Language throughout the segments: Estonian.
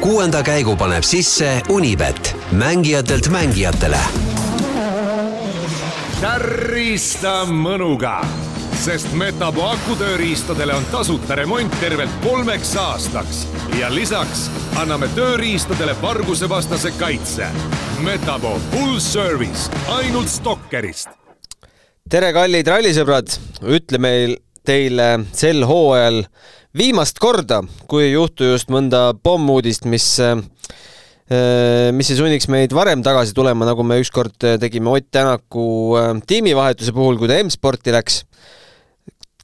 kuuenda käigu paneb sisse Unibet, mängijatelt mängijatele. tärista mõnuga, sest Metapo akutööriistadele on tasuta remont tervelt kolmeks aastaks ja lisaks anname tööriistadele vargusevastase kaitse. Metapo full service ainult Stalkerist tere, kallid rallisõbrad, ütle meil teile sel hooajal viimast korda, kui ei juhtu just mõnda pommuudist, mis äh, mis ei sunniks meid varem tagasi tulema, nagu me ükskord tegime Ott Tänaku äh, tiimivahetuse puhul, kui ta M-sporti läks.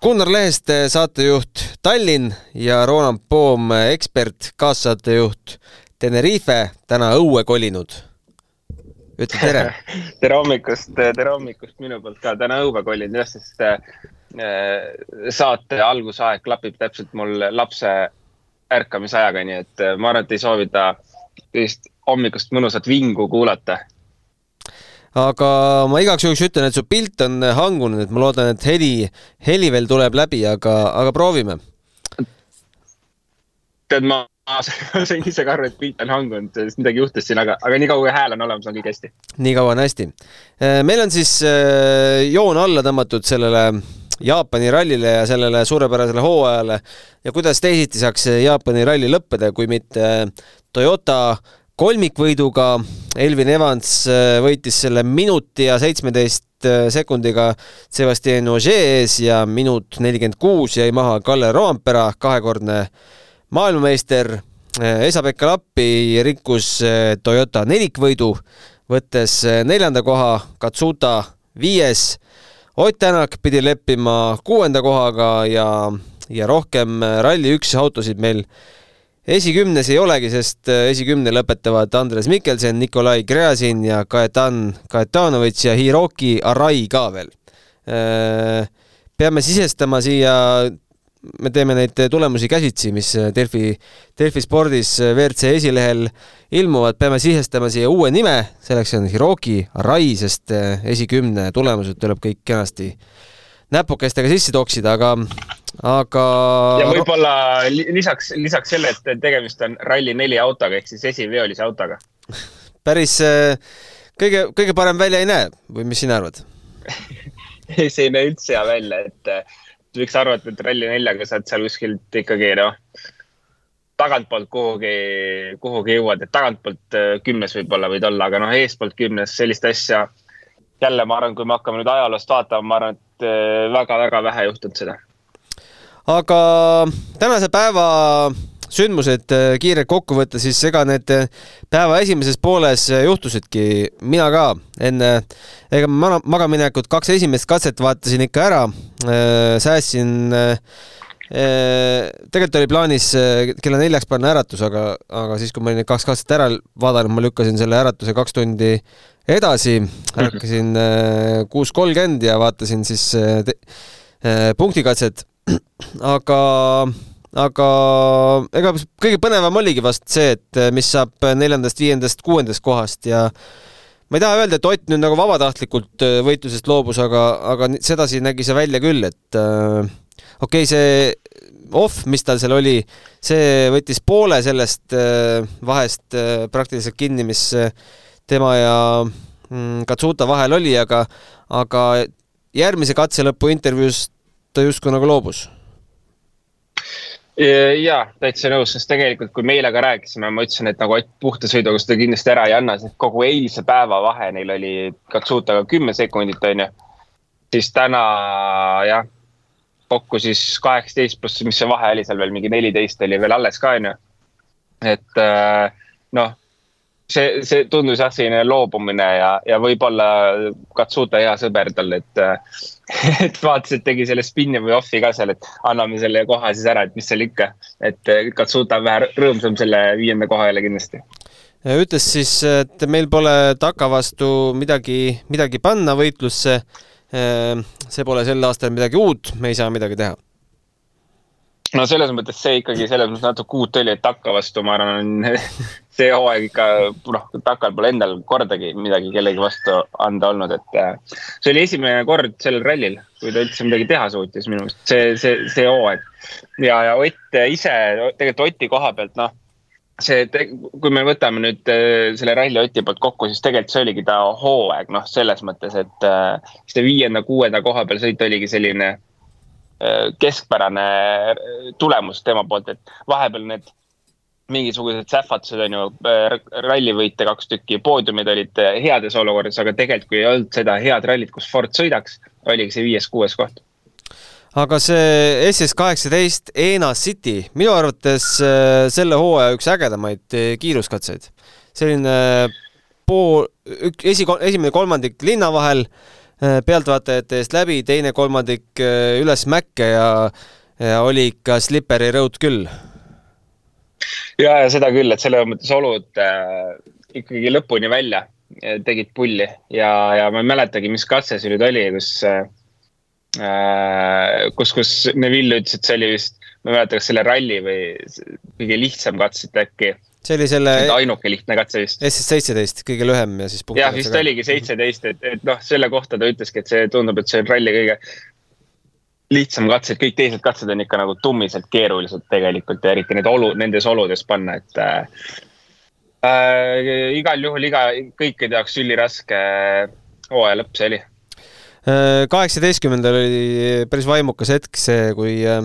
Gunnar Lehest saatejuht Tallinn ja Roland Poom, ekspert, kaassaatejuht Tenerife, täna õue kolinud. ütle tere tere hommikust, tere hommikust minu poolt ka, täna õue kolinud jah, sest Äh, saate algusaeg klapib täpselt mul lapse ärkamisajaga, nii et äh, ma arvan, et ei soovita sellist hommikust mõnusat vingu kuulata. aga ma igaks juhuks ütlen, et su pilt on hangunud, et ma loodan, et heli, heli veel tuleb läbi, aga, aga proovime. tead, ma sain ise ka aru, et pilt on hangunud, midagi juhtus siin, aga, aga nii kaua kui hääl on olemas, on kõik hästi. nii kaua on hästi. Äh, meil on siis joon alla tõmmatud sellele Jaapani rallile ja sellele suurepärasele hooajale ja kuidas teisiti saaks Jaapani ralli lõppeda, kui mitte Toyota kolmikvõiduga. Elvin Evans äh, võitis selle minuti ja seitsmeteist äh, sekundiga Sebastian Ogier ees ja minut nelikümmend kuus jäi maha Kalle Roompera, kahekordne maailmameister. Äh, Esa-Pekka Lappi rikkus Toyota nelikvõidu, võttes neljanda koha, Katsuta viies Ott Tänak pidi leppima kuuenda kohaga ja, ja rohkem Rally1 autosid meil esikümnes ei olegi, sest esikümne lõpetavad Andres Mikkelsen, Nikolai Gräzin ja Kajetan Kajetanovitš ja Hiroki Arai ka veel. peame sisestama siia me teeme neid tulemusi käsitsi, mis Delfi, Delfi spordis WRC esilehel ilmuvad, peame sisestama siia uue nime, selleks on Hiroki Arai, sest esikümne tulemused tuleb kõik kenasti näpukestega sisse toksida, aga, aga. ja võib-olla lisaks, lisaks selle, et tegemist on Rally4 autoga ehk siis esiveolise autoga päris kõige, kõige parem välja ei näe või mis sina arvad see ei näe üldse hea välja, et võiks arvata, et Rally4-ga saad seal kuskilt ikkagi noh, tagantpoolt kuhugi, kuhugi jõuad, et tagantpoolt äh, kümnes võib-olla võid olla, aga noh, eespoolt kümnes, sellist asja. jälle ma arvan, kui me hakkame nüüd ajaloost vaatama, ma arvan, et väga-väga äh, vähe juhtunud seda. aga tänase päeva sündmused äh, kiirelt kokku võtta, siis ega need äh, päeva esimeses pooles äh, juhtusidki, mina ka. Enne, ega ma magaminekut kaks esimest katset vaatasin ikka ära, säästsin tegelikult oli plaanis kella neljaks panna äratus, aga, aga siis, kui ma olin need kaks katset ära vaadanud, ma lükkasin selle äratuse kaks tundi edasi, ärkasin kuus kolmkümmend ja vaatasin siis punktikatset, aga aga ega kõige põnevam oligi vast see, et eh, mis saab neljandast, viiendast, kuuendast kohast ja ma ei taha öelda, et Ott nüüd nagu vabatahtlikult eh, võitlusest loobus, aga, aga sedasi nägi see välja küll, et äh, okei okay,, see off, mis tal seal oli, see võttis poole sellest äh, vahest äh, praktiliselt kinni, mis tema ja mm, Katsuta vahel oli, aga, aga järgmise katse lõpu intervjuus ta justkui nagu loobus ja täitsa nõus, sest tegelikult, kui me eile ka rääkisime, ma ütlesin, et nagu Ott puhta sõiduga seda kindlasti ära ei anna, sest kogu eilse päeva vahe neil oli Katsutaga kümme sekundit, onju. siis täna jah, kokku siis kaheksateist pluss, mis see vahe oli seal veel mingi neliteist oli veel alles ka, onju. et äh, noh see, see tundus jah, selline loobumine ja, ja võib-olla Katsuta hea sõber tal, et, et vaatas, et tegi selle spin'i või off'i ka seal, et anname selle koha siis ära, et mis seal ikka. et Katsuta on vähe rõõmsam selle viienda koha üle kindlasti. ütles siis, et meil pole taka vastu midagi, midagi panna võitlusse. see pole sel aastal midagi uut, me ei saa midagi teha no selles mõttes see ikkagi selles mõttes natuke uut oli, et takka vastu, ma arvan, see hooaeg ikka, noh, takal pole endal kordagi midagi kellegi vastu anda olnud, et äh, see oli esimene kord sellel rallil, kui ta üldse midagi teha suutis minu meelest, see, see, see hooaeg. ja, ja Ott ise, tegelikult Oti koha pealt, noh, see, kui me võtame nüüd äh, selle Rally Oti poolt kokku, siis tegelikult see oligi ta hooaeg, noh, selles mõttes, et äh, see viienda-kuuenda koha peal sõit oligi selline keskpärane tulemus tema poolt, et vahepeal need mingisugused sähvatused on ju, rallivõite kaks tükki, poodiumid olid heades olukordades, aga tegelikult kui ei olnud seda head rallit, kus Ford sõidaks, oligi see viies-kuues koht aga see SS kaheksateist Ena City, minu arvates äh, selle hooaja üks ägedamaid äh, kiiruskatseid. selline äh, pool, esi, esimene kolmandik linna vahel, pealtvaatajate eest läbi, teine kolmandik üles mäkke ja, ja oli ikka sliperi rõud küll. ja, ja seda küll, et selles mõttes olud äh, ikkagi lõpuni välja tegid pulli ja, ja ma ei mäletagi, mis katse see nüüd oli, kus äh, Äh, kus, kus Neville ütles, et see oli vist, ma ei mäleta, kas selle ralli või kõige lihtsam katse äkki. See oli selle. ainuke lihtne katse vist. SS seitseteist, kõige lühem ja siis. jah, vist ka. oligi seitseteist, et, et noh, selle kohta ta ütleski, et see tundub, et see on ralli kõige lihtsam katse, et kõik teised katsed on ikka nagu tummiselt keerulised tegelikult ja eriti need olu, nendes oludes panna, et äh, äh, igal juhul iga, kõikide jaoks üliraske hooaja lõpp see oli kaheksateistkümnendal oli päris vaimukas hetk see, kui äh,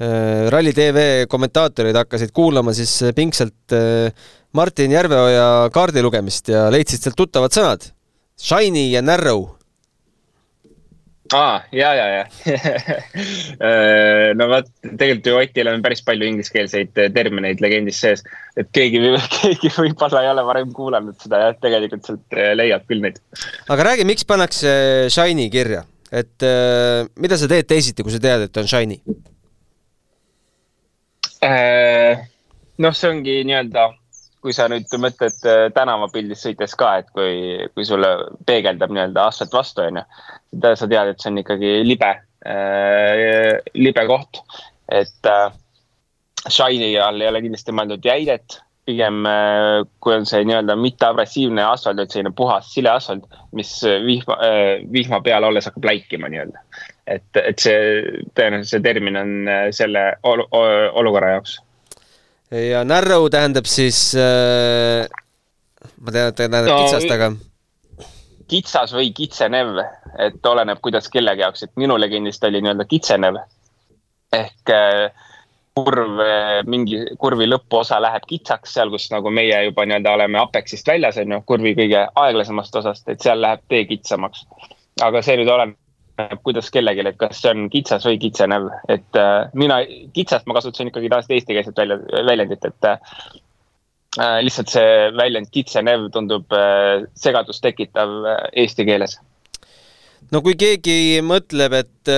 äh, Rally tv kommentaatorid hakkasid kuulama siis pingsalt äh, Martin Järveoja kaardi lugemist ja leidsid sealt tuttavad sõnad. Shiny ja narrow aa, ja, ja, ja äh, no vot, tegelikult ju Otil on päris palju ingliskeelseid äh, termineid legendis sees. et keegi, keegi võib-olla ei ole varem kuulanud seda jah, tegelikult sealt äh, leiab küll neid. aga räägi, miks pannakse Shiny kirja, et äh, mida sa teed teisiti, kui sa tead, et on Shiny äh,? Noh, see ongi nii-öelda kui sa nüüd mõtled tänavapildis sõites ka, et kui, kui sulle peegeldab nii-öelda asfalt vastu, onju sa tead, et see on ikkagi libe äh,, libe koht. et äh, Shiny all ei ole kindlasti mõeldud jäidet, pigem äh, kui on see nii-öelda mitteagressiivne asfalt, et selline puhas sileasfalt, mis vihma äh,, vihma peal olles hakkab läikima nii-öelda. Et, et see tõenäoliselt see termin on äh, selle ol, ol, olukorra jaoks. ja narrow tähendab siis äh, ma tean, et ta tähendab no, kitsast, aga kitsas või kitsenev, et oleneb, kuidas kellegi jaoks, et minu legendist oli nii-öelda kitsenev. ehk äh, kurv, äh, mingi kurvi lõpuosa läheb kitsaks, seal, kus nagu meie juba nii-öelda oleme Apexist väljas, on ju, kurvi kõige aeglasemast osast, et seal läheb tee kitsamaks. aga see nüüd oleneb, kuidas kellelgi, et kas see on kitsas või kitsenev, et äh, mina kitsast ma kasutasin ikkagi tavaliselt eestikeelset välja, väljendit, et Äh, lihtsalt see väljend kitsenev tundub äh, segadust tekitav äh, eesti keeles. no kui keegi mõtleb, et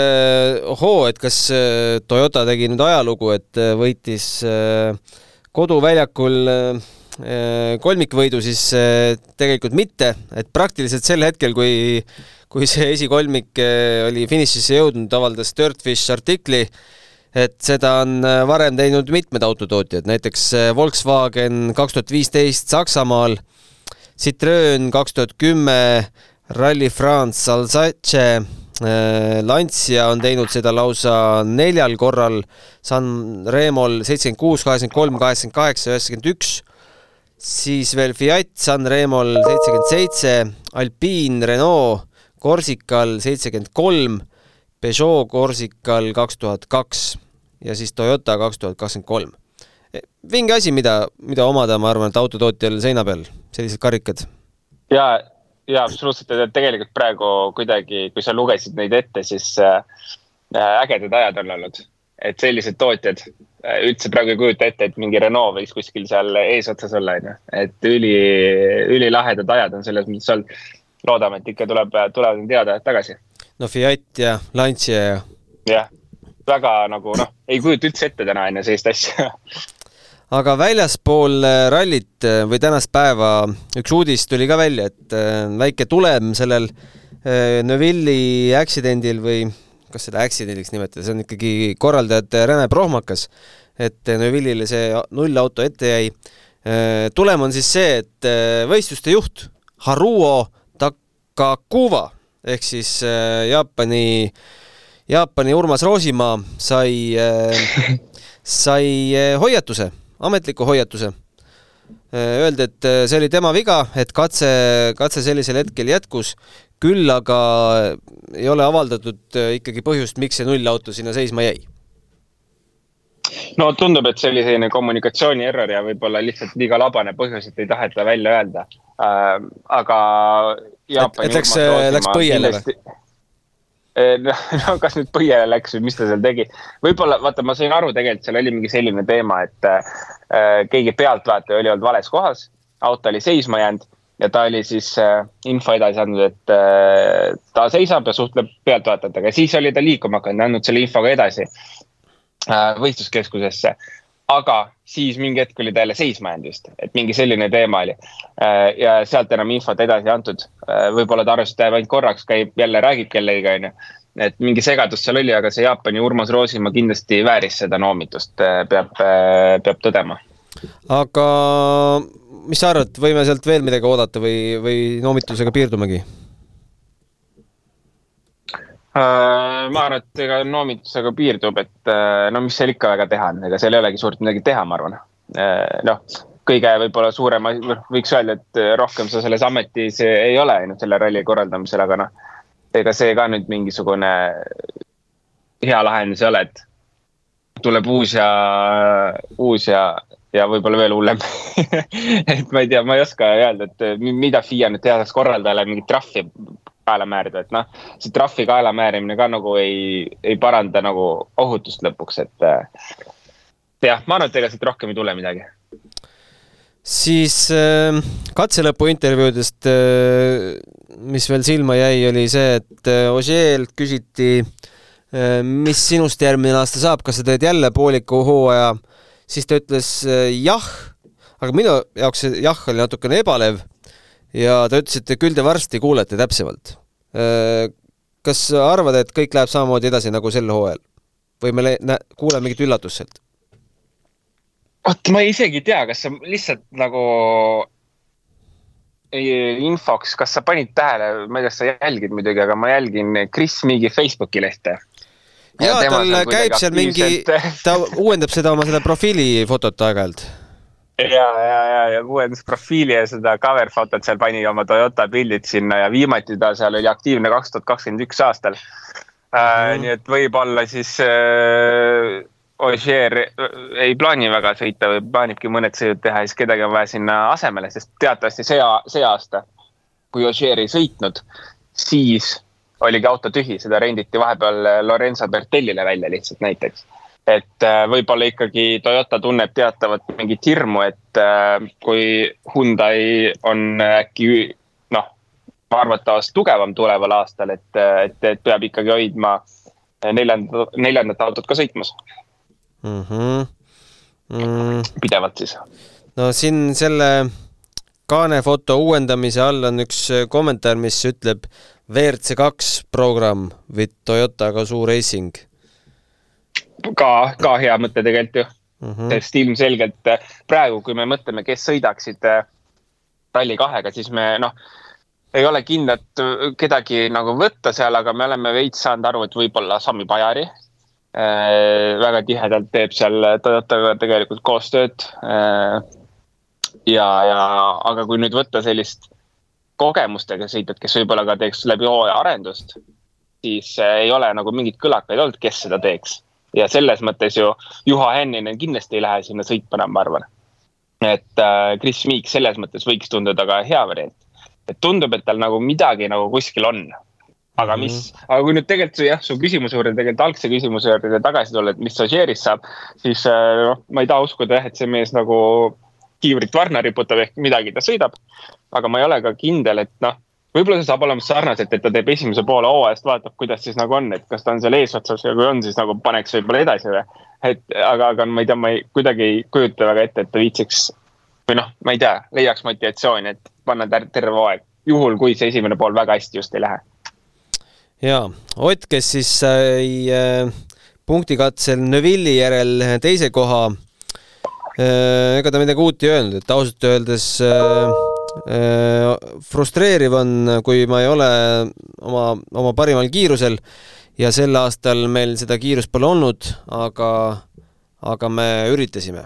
ohoo, et kas Toyota tegi nüüd ajalugu, et võitis koduväljakul kolmikvõidu, siis tegelikult mitte, et praktiliselt sel hetkel, kui kui see esikolmik oli finišisse jõudnud, avaldas Dirtfish artikli et seda on äh, varem teinud mitmed autotootjad, näiteks äh, Volkswagen kaks tuhat viisteist Saksamaal, Citroen kaks tuhat kümme, Rally France Alsace, Lancia on teinud seda lausa neljal korral, San Remol seitsekümmend kuus, kaheksakümmend kolm, kaheksakümmend kaheksa, üheksakümmend üks, siis veel Fiat San Remol seitsekümmend seitse, Alpine Renault Corsical seitsekümmend kolm Peugeot Corsical kaks tuhat kaks ja siis Toyota kaks tuhat kakskümmend kolm. vinge asi, mida, mida omada, ma arvan, et autotootjal seina peal, sellised karikad. ja, ja absoluutselt, et tegelikult praegu kuidagi, kui sa lugesid neid ette, siis äh, ägedad ajad on olnud. et sellised tootjad äh, üldse praegu ei kujuta ette, et mingi Renault võiks kuskil seal eesotsas olla, onju. et üli, ülilahedad ajad on selles mõttes olnud. Loodame, et ikka tuleb, tulevad need head ajad tagasi no Fiat ja Lancia ja. jah, väga nagu noh, ei kujuta üldse ette täna enne sellist asja aga väljaspool äh, rallit äh, või tänast päeva üks uudis tuli ka välja, et äh, väike tulem sellel Neville'i accident'il või kas seda accident'iks nimetada, see on ikkagi korraldajate Rene Prohmakas, et Neville'ile see nullauto ette jäi. tulem on siis see, et võistluste juht Haruo Takakuva ehk siis äh, Jaapani, Jaapani Urmas Roosimaa sai äh,, sai äh, hoiatuse, ametliku hoiatuse. Öeldi, et see oli tema viga, et katse, katse sellisel hetkel jätkus, küll aga ei ole avaldatud ikkagi põhjust, miks see nullauto sinna seisma jäi no tundub, et see oli selline kommunikatsiooni error ja võib-olla lihtsalt liiga labane põhjus, et ei taheta välja öelda äh,. aga. et, et läks, läks põiele või? no kas nüüd põiele läks või mis ta seal tegi. võib-olla, vaata, ma sain aru, tegelikult seal oli mingi selline teema, et äh, keegi pealtvaataja oli olnud vales kohas, auto oli seisma jäänud ja ta oli siis äh, info edasi andnud, et äh, ta seisab ja suhtleb pealtvaatajatega, siis oli ta liikuma hakanud, andnud selle info ka edasi äh, võistluskeskusesse aga siis mingi hetk oli ta jälle seisma jäänud just, et mingi selline teema oli. Äh, ja sealt enam infot edasi antud. Äh, võib-olla ta arvas, et jääb ainult korraks, käib jälle, räägib kellegagi, onju. et mingi segadus seal oli, aga see Jaapani Urmas Roosimaa kindlasti vääris seda noomitust, äh, peab, peab tõdema. aga mis sa arvad, võime sealt veel midagi oodata või, või noomitusega piirdumegi? Äh, ma arvan, et ega noomitusega piirdub, et äh, no mis seal ikka väga teha on, ega seal ei olegi suurt midagi teha, ma arvan. Äh, noh, kõige võib-olla suurem, võiks öelda, et rohkem sa selles ametis ei ole ainult selle ralli korraldamisel, aga noh. ega see ka nüüd mingisugune hea lahendus ei ole, et tuleb uus ja, uus ja, ja võib-olla veel hullem et ma ei tea, ma ei oska öelda, et mida FIA nüüd teha saaks korraldajale mingit trahvi kaela määrida, et noh, see trahvi kaela määrimine ka nagu ei, ei paranda nagu ohutust lõpuks, et jah, ma arvan, et ega siit rohkem ei tule midagi. siis äh, katselõpu intervjuudest äh,, mis veel silma jäi, oli see, et äh, Ožeelt küsiti äh,, mis sinust järgmine aasta saab, kas sa teed jälle pooliku hooaja, siis ta ütles äh, jah, aga minu jaoks see jah oli natukene ebalev ja ta ütles, et küll te varsti kuulete täpsemalt. Äh, kas sa arvad, et kõik läheb samamoodi edasi nagu sel hooajal või me kuuleme mingit üllatust sealt? vot ma isegi ei tea, kas sa lihtsalt nagu infoks, kas sa panid tähele, ma ei tea, kas sa jälgid muidugi, aga ma jälgin Chris Miigi Facebooki lehte. ja, ja tal käib seal mingi, ta uuendab seda oma seda profiilifotot aeg-ajalt ja, ja, ja, ja uuendas profiili ja seda cover fotot seal pani oma Toyota pildid sinna ja viimati ta seal oli aktiivne kaks tuhat kakskümmend üks aastal. Mm.. nii et võib-olla siis äh, Ogier äh, ei plaani väga sõita või plaanibki mõned sõidud teha ja siis kedagi on vaja sinna asemele, sest teatavasti see, see aasta, kui Ogier ei sõitnud, siis oligi auto tühi, seda renditi vahepeal Lorenzo Bertellile välja lihtsalt näiteks et äh, võib-olla ikkagi Toyota tunneb teatavat mingit hirmu, et äh, kui Hyundai on äkki noh, arvatavasti tugevam tuleval aastal, et, et, et peab ikkagi hoidma neljandat, neljandat autot ka sõitmas mm. -hmm. Mm. pidevalt siis. no siin selle kaanefoto uuendamise all on üks kommentaar, mis ütleb WRC kaks programm with Toyota Gazoo Racing ka, ka hea mõte tegelikult ju mm. -hmm. sest ilmselgelt äh, praegu, kui me mõtleme, kes sõidaksid äh, Rally2-ga, siis me noh, ei ole kindlat äh, kedagi nagu võtta seal, aga me oleme veits saanud aru, et võib-olla Sami Pajari äh, väga tihedalt teeb seal Toyotaga tegelikult koostööd äh,. ja, ja, aga kui nüüd võtta sellist kogemustega sõitjat, kes võib-olla ka teeks läbi hooaja arendust, siis ei ole nagu mingeid kõlakaid olnud, kes seda teeks ja selles mõttes ju Juha Hänninen kindlasti ei lähe sinna sõitma enam, ma arvan. et äh, Chris Meek selles mõttes võiks tunduda ka hea variant. et tundub, et tal nagu midagi nagu kuskil on. aga mis mm, -hmm. aga kui nüüd tegelikult jah, su küsimuse juurde, tegelikult algse küsimuse juurde tagasi tulla, et mis Sažeerist saab, siis äh, noh, ma ei taha uskuda jah, et see mees nagu kiivrit varna riputab ehk midagi ta sõidab. aga ma ei ole ka kindel, et noh võib-olla see saab olema sarnaselt, et ta teeb esimese poole hooajast, vaatab, kuidas siis nagu on, et kas ta on seal eesotsas ja kui on, siis nagu paneks võib-olla edasi või. et aga, aga ma ei tea, ma ei, kuidagi ei kujuta väga ette, et ta viitsiks või noh, ma ei tea, leiaks motivatsiooni, et panna terve hooaeg, juhul kui see esimene pool väga hästi just ei lähe. ja, Ott, kes siis sai äh, punktikatsel Neville'i järel teise koha äh,. ega ta midagi uut ei öelnud, et ausalt öeldes äh, frustreeriv on, kui ma ei ole oma, oma parimal kiirusel ja sel aastal meil seda kiirust pole olnud, aga, aga me üritasime.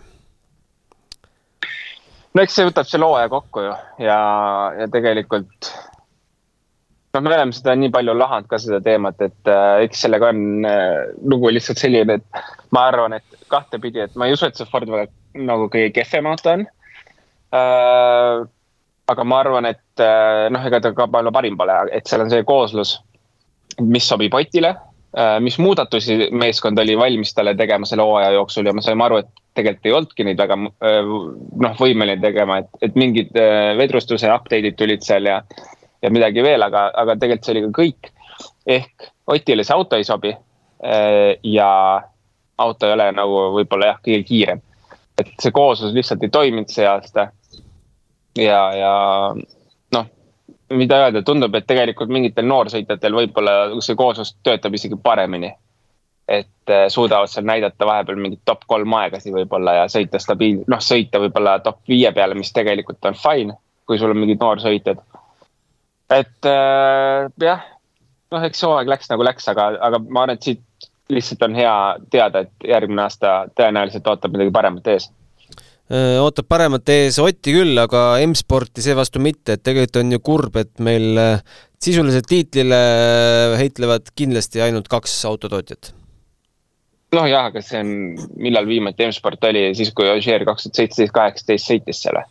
no eks see võtab selle hooaja kokku ju ja, ja tegelikult noh, me oleme seda nii palju lahanud ka seda teemat, et äh, eks sellega on äh, lugu lihtsalt selline, et ma arvan, et kahtepidi, et ma ei usu, et see Ford väga nagu kõige kehvem auto on äh,. Aga ma arvan, et äh, noh, ega ta ka palju parim pole, et seal on see kooslus, mis sobib Otile äh,. mis muudatusi meeskond oli valmis talle tegema selle hooaja jooksul ja me saime aru, et tegelikult ei olnudki neid väga äh, noh, võimeline tegema, et, et mingid vedrustuse update'id tulid seal ja ja midagi veel, aga, aga tegelikult see oli ka kõik. ehk Otile see auto ei sobi. Ja auto ei ole nagu võib-olla jah, kõige kiirem. et see kooslus lihtsalt ei toiminud see aasta. Ja, ja noh, mida öelda, tundub, et tegelikult mingitel noorsõitjatel võib-olla see kooslus töötab isegi paremini. et äh, suudavad seal näidata vahepeal mingit top kolm aegasid võib-olla ja sõita stabiil-, noh sõita võib-olla top viie peale, mis tegelikult on fine, kui sul on mingid noorsõitjad et äh, jah, noh, eks hooaeg läks nagu läks, aga, aga ma arvan, et siit lihtsalt on hea teada, et järgmine aasta tõenäoliselt ootab midagi paremat ees ootab paremat ees Otti küll, aga M-sporti seevastu mitte, et tegelikult on ju kurb, et meil sisuliselt tiitlile heitlevad kindlasti ainult kaks autotootjat. noh jah, aga see on, millal viimati M-sport oli, siis kui Ogier kaks tuhat seitseteist, kaheksateist sõitis seal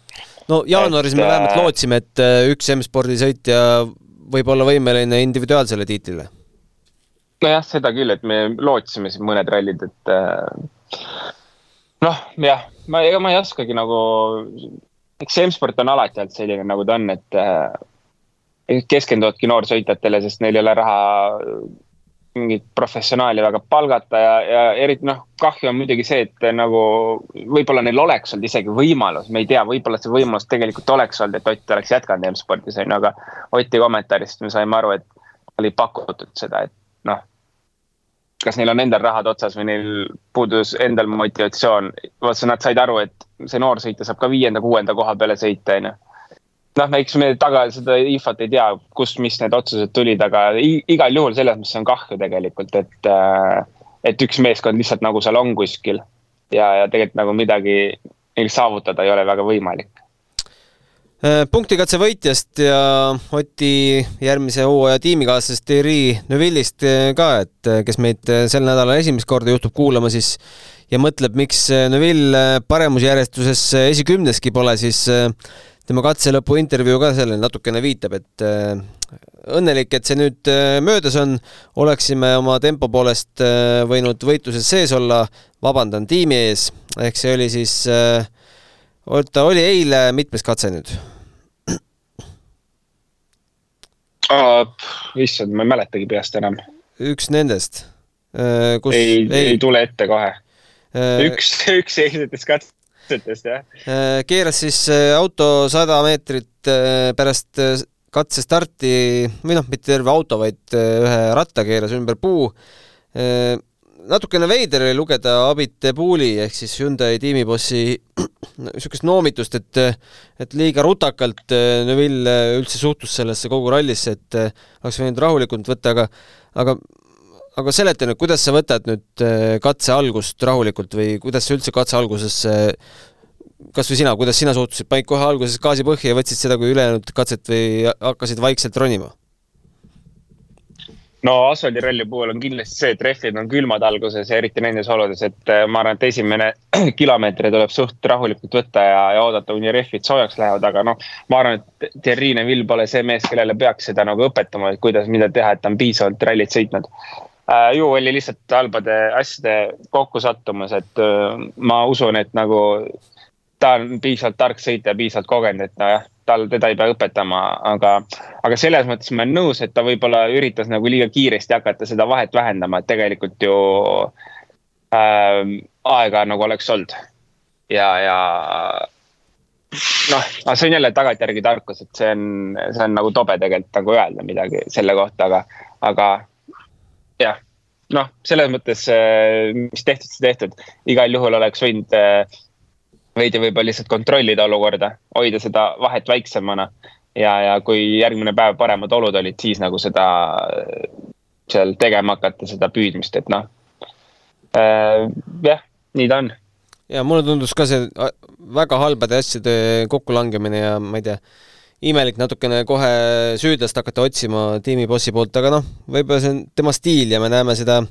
no jaanuaris et, me vähemalt äh, lootsime, et üks M-spordi sõitja võib olla võimeline individuaalsele tiitlile. nojah, seda küll, et me lootsime siin mõned rallid, et äh, noh, jah, ma, ega ma ei oskagi nagu, eks M-sport on alati olnud selline, nagu ta on, et keskenduvadki noorsõitjatele, sest neil ei ole raha mingit professionaali väga palgata ja, ja eriti noh, kahju on muidugi see, et nagu võib-olla neil oleks olnud isegi võimalus, me ei tea, võib-olla see võimalus tegelikult oleks olnud, et Ott oleks jätkanud M-spordis on ju, aga Oti kommentaarist me saime aru, et oli pakutud seda, et noh. Kas neil on endal rahad otsas või neil puudus endal motivatsioon, vaata nad said aru, et see noor sõitja saab ka viienda-kuuenda koha peale sõita, on ju noh, eks me taga seda infot ei tea, kust, mis need otsused tulid, aga igal juhul selles mõttes on kahju tegelikult, et, äh, et üks meeskond lihtsalt nagu seal on kuskil ja, ja tegelikult nagu midagi neil saavutada ei ole väga võimalik. Äh, punktikatse võitjast ja Oti järgmise hooaja tiimikaaslasest Thierry Neuvillist äh, ka, et kes meid sel nädalal esimest korda juhtub kuulama, siis ja mõtleb, miks Neuville paremusjärjestuses esikümneski pole, siis tema katselõpu intervjuu ka sellele natukene viitab, et äh, õnnelik, et see nüüd äh, möödas on, oleksime oma tempo poolest äh, võinud võitluses sees olla, vabandan tiimi ees, ehk see oli siis, ta oli eile mitmes katse nüüd? Issand, ma ei mäletagi peast enam. üks nendest, kus ei, ei, ei tule ette kohe. üks, üks eilsetest katsetest jah? Äh, keeras siis äh, auto sada meetrit äh, pärast katsestarti või noh, mitte terve auto, vaid ühe ratta keeras ümber puu. Natukene veider oli lugeda Abit Puuli ehk siis Hyundai tiimibossi niisugust noomitust, et et liiga rutakalt Neville üldse suhtus sellesse kogu rallisse, et oleks võinud rahulikult võtta, aga aga aga seleta nüüd, kuidas sa võtad nüüd äh, katse algust rahulikult või kuidas sa üldse katse alguses kas või sina, kuidas sina suhtusid, panid kohe alguses gaasi põhja ja võtsid seda kui ülejäänud katset või hakkasid vaikselt ronima? No asfaldiralli puhul on kindlasti see, et rehvid on külmad alguses ja eriti nendes oludes, et äh, ma arvan, et esimene kilomeetri tuleb suht rahulikult võtta ja, ja oodata, kuni rehvid soojaks lähevad, aga noh. ma arvan, et Thierry Neville pole see mees, kellele peaks seda nagu õpetama, et kuidas, mida teha, et ta on piisavalt rallit sõitnud Äh, ju oli lihtsalt halbade asjade kokkusattumus, et äh, ma usun, et nagu ta on piisavalt tark sõitja, piisavalt kogenud, et nojah, tal, teda ei pea õpetama, aga, aga selles mõttes ma olen nõus, et ta võib-olla üritas nagu liiga kiiresti hakata seda vahet vähendama, et tegelikult ju äh, aega nagu oleks olnud. ja, ja noh, aga see on jälle tagantjärgi tarkus, et see on, see on nagu tobe tegelikult nagu öelda midagi selle kohta, aga, aga jah, noh, selles mõttes, äh, mis tehtud, see tehtud, igal juhul oleks võinud äh, veidi võib-olla lihtsalt kontrollida olukorda, hoida seda vahet väiksemana. ja, ja kui järgmine päev paremad olud olid, siis nagu seda äh, seal tegema hakata, seda püüdmist, et noh. jah, nii ta on ja mulle tundus ka see a- väga halbade asjade kokkulangemine ja ma ei tea, imelik natukene kohe süüdlast hakata otsima tiimibossi poolt, aga noh, võib-olla see on tema stiil ja me näeme seda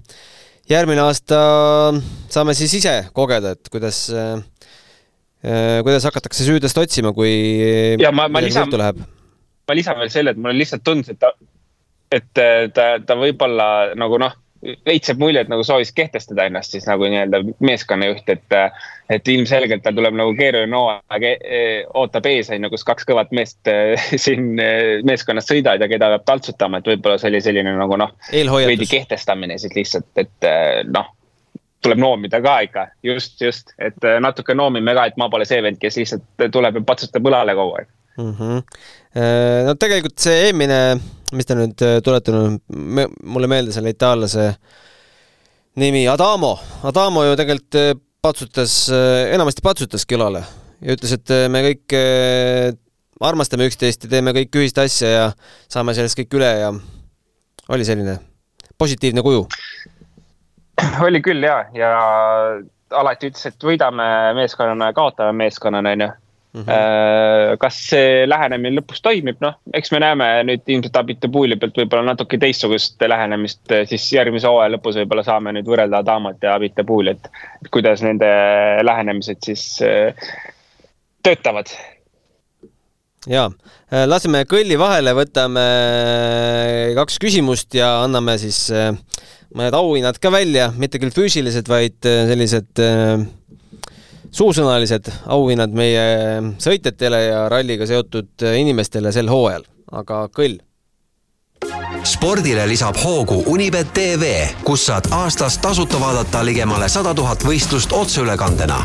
järgmine aasta, saame siis ise kogeda, et kuidas äh, kuidas hakatakse süüdlast otsima, kui Ja ma- ma lisan- ma lisan veel selle, et mulle lihtsalt tundus, et ta, et äh, ta, ta võib-olla nagu noh, veits jääb mulje, et nagu soovis kehtestada ennast siis nagu nii-öelda meeskonnajuht, et. et ilmselgelt tal tuleb nagu keeruline hooaeg eh, ootab ees, on ju, kus kaks kõvat meest siin meeskonnas sõidavad ja keda peab taltsutama, et võib-olla see oli selline nagu noh. veidi kehtestamine siis lihtsalt, et noh tuleb noomida ka ikka, just, just, et eh, natuke noomime ka, et ma pole see vend, kes lihtsalt tuleb ja patsutab õlale kogu aeg. mm. -hmm. no tegelikult see eelmine, mis ta nüüd äh, tuletanud, mulle meeldis selle itaallase nimi Adamo. Adamo ju tegelikult äh, patsutas, enamasti patsutaski õlale ja ütles, et äh, me kõik äh, armastame üksteist ja teeme kõik ühist asja ja saame sellest kõik üle ja oli selline positiivne kuju. oli küll ja, ja alati ütles, et võidame meeskonnana ja kaotame meeskonnana, onju. Mhm. kas see lähenemine lõpus toimib, noh, eks me näeme nüüd ilmselt Abitabuuli pealt võib-olla natuke teistsugust lähenemist, siis järgmise hooaja lõpus võib-olla saame nüüd võrrelda Adamat ja Abitabuuli, et kuidas nende lähenemised siis äh, töötavad. jaa, laseme kõlli vahele, võtame kaks küsimust ja anname siis äh, mõned auhinnad ka välja, mitte küll füüsilised, vaid äh, sellised äh, suusõnalised auhinnad meie sõitjatele ja ralliga seotud inimestele sel hooajal, aga kõll. spordile lisab hoogu Unibet tv, kus saad aastas tasuta vaadata ligemale sada tuhat võistlust otseülekandena.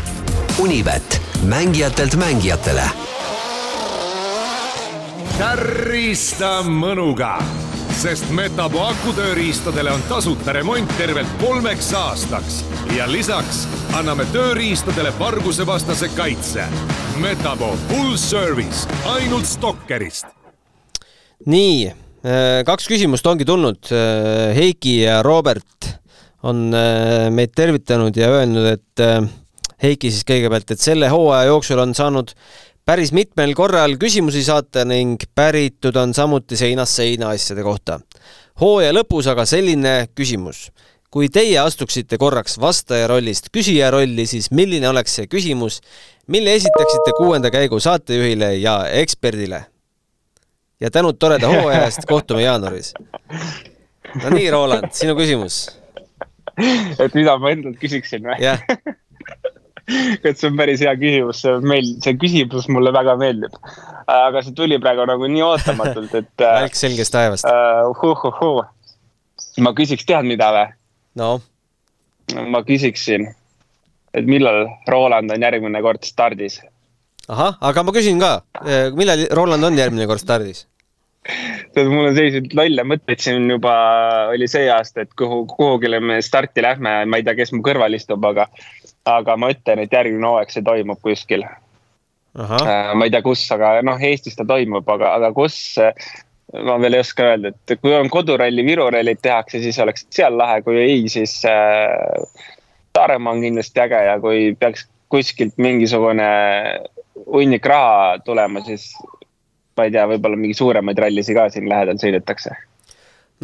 Unibet, mängijatelt mängijatele tärista mõnuga, sest Metapo akutööriistadele on tasuta remont tervelt kolmeks aastaks ja lisaks anname tööriistadele vargusevastase kaitse. Metapo full service ainult Stalkerist. nii, kaks küsimust ongi tulnud. Heiki ja Robert on äh, meid tervitanud ja öelnud, et äh, Heiki siis kõigepealt, et selle hooaja jooksul on saanud päris mitmel korral küsimusi saata ning päritud on samuti seinast seina asjade kohta. hooaja lõpus aga selline küsimus. kui teie astuksite korraks vastaja rollist küsija rolli, siis milline oleks see küsimus, mille esitaksite kuuenda käigu saatejuhile ja eksperdile? ja tänud toreda hooaja eest, kohtume jaanuaris. no nii, Roland, sinu küsimus. et mida ma endalt küsiksin või? jah, et see on päris hea küsimus, see meil, see küsimus mulle väga meeldib. aga see tuli praegu nagu nii ootamatult, et välk selgest taevast. uh, huh, huh, huh. ma küsiks, tead mida või? no, ma küsiksin, et millal Roland on järgmine kord stardis? ahah, aga ma küsin ka, millal Roland on järgmine kord stardis? tead, mul on selliseid lolle mõtteid siin juba oli see aasta, et kuhu, kuhugile me starti lähme, ma ei tea, kes mu kõrval istub, aga, aga ma ütlen, et järgmine hooaeg see toimub kuskil. ma ei tea, kus, aga noh, Eestis ta toimub, aga, aga kus, ma veel ei oska öelda, et kui on koduralli, Viru rallid tehakse, siis oleks seal lahe, kui ei, siis äh, Saaremaa on kindlasti äge ja kui peaks kuskilt mingisugune hunnik raha tulema, siis ma ei tea, võib-olla mingi suuremaid rallisid ka siin lähedal sõidetakse.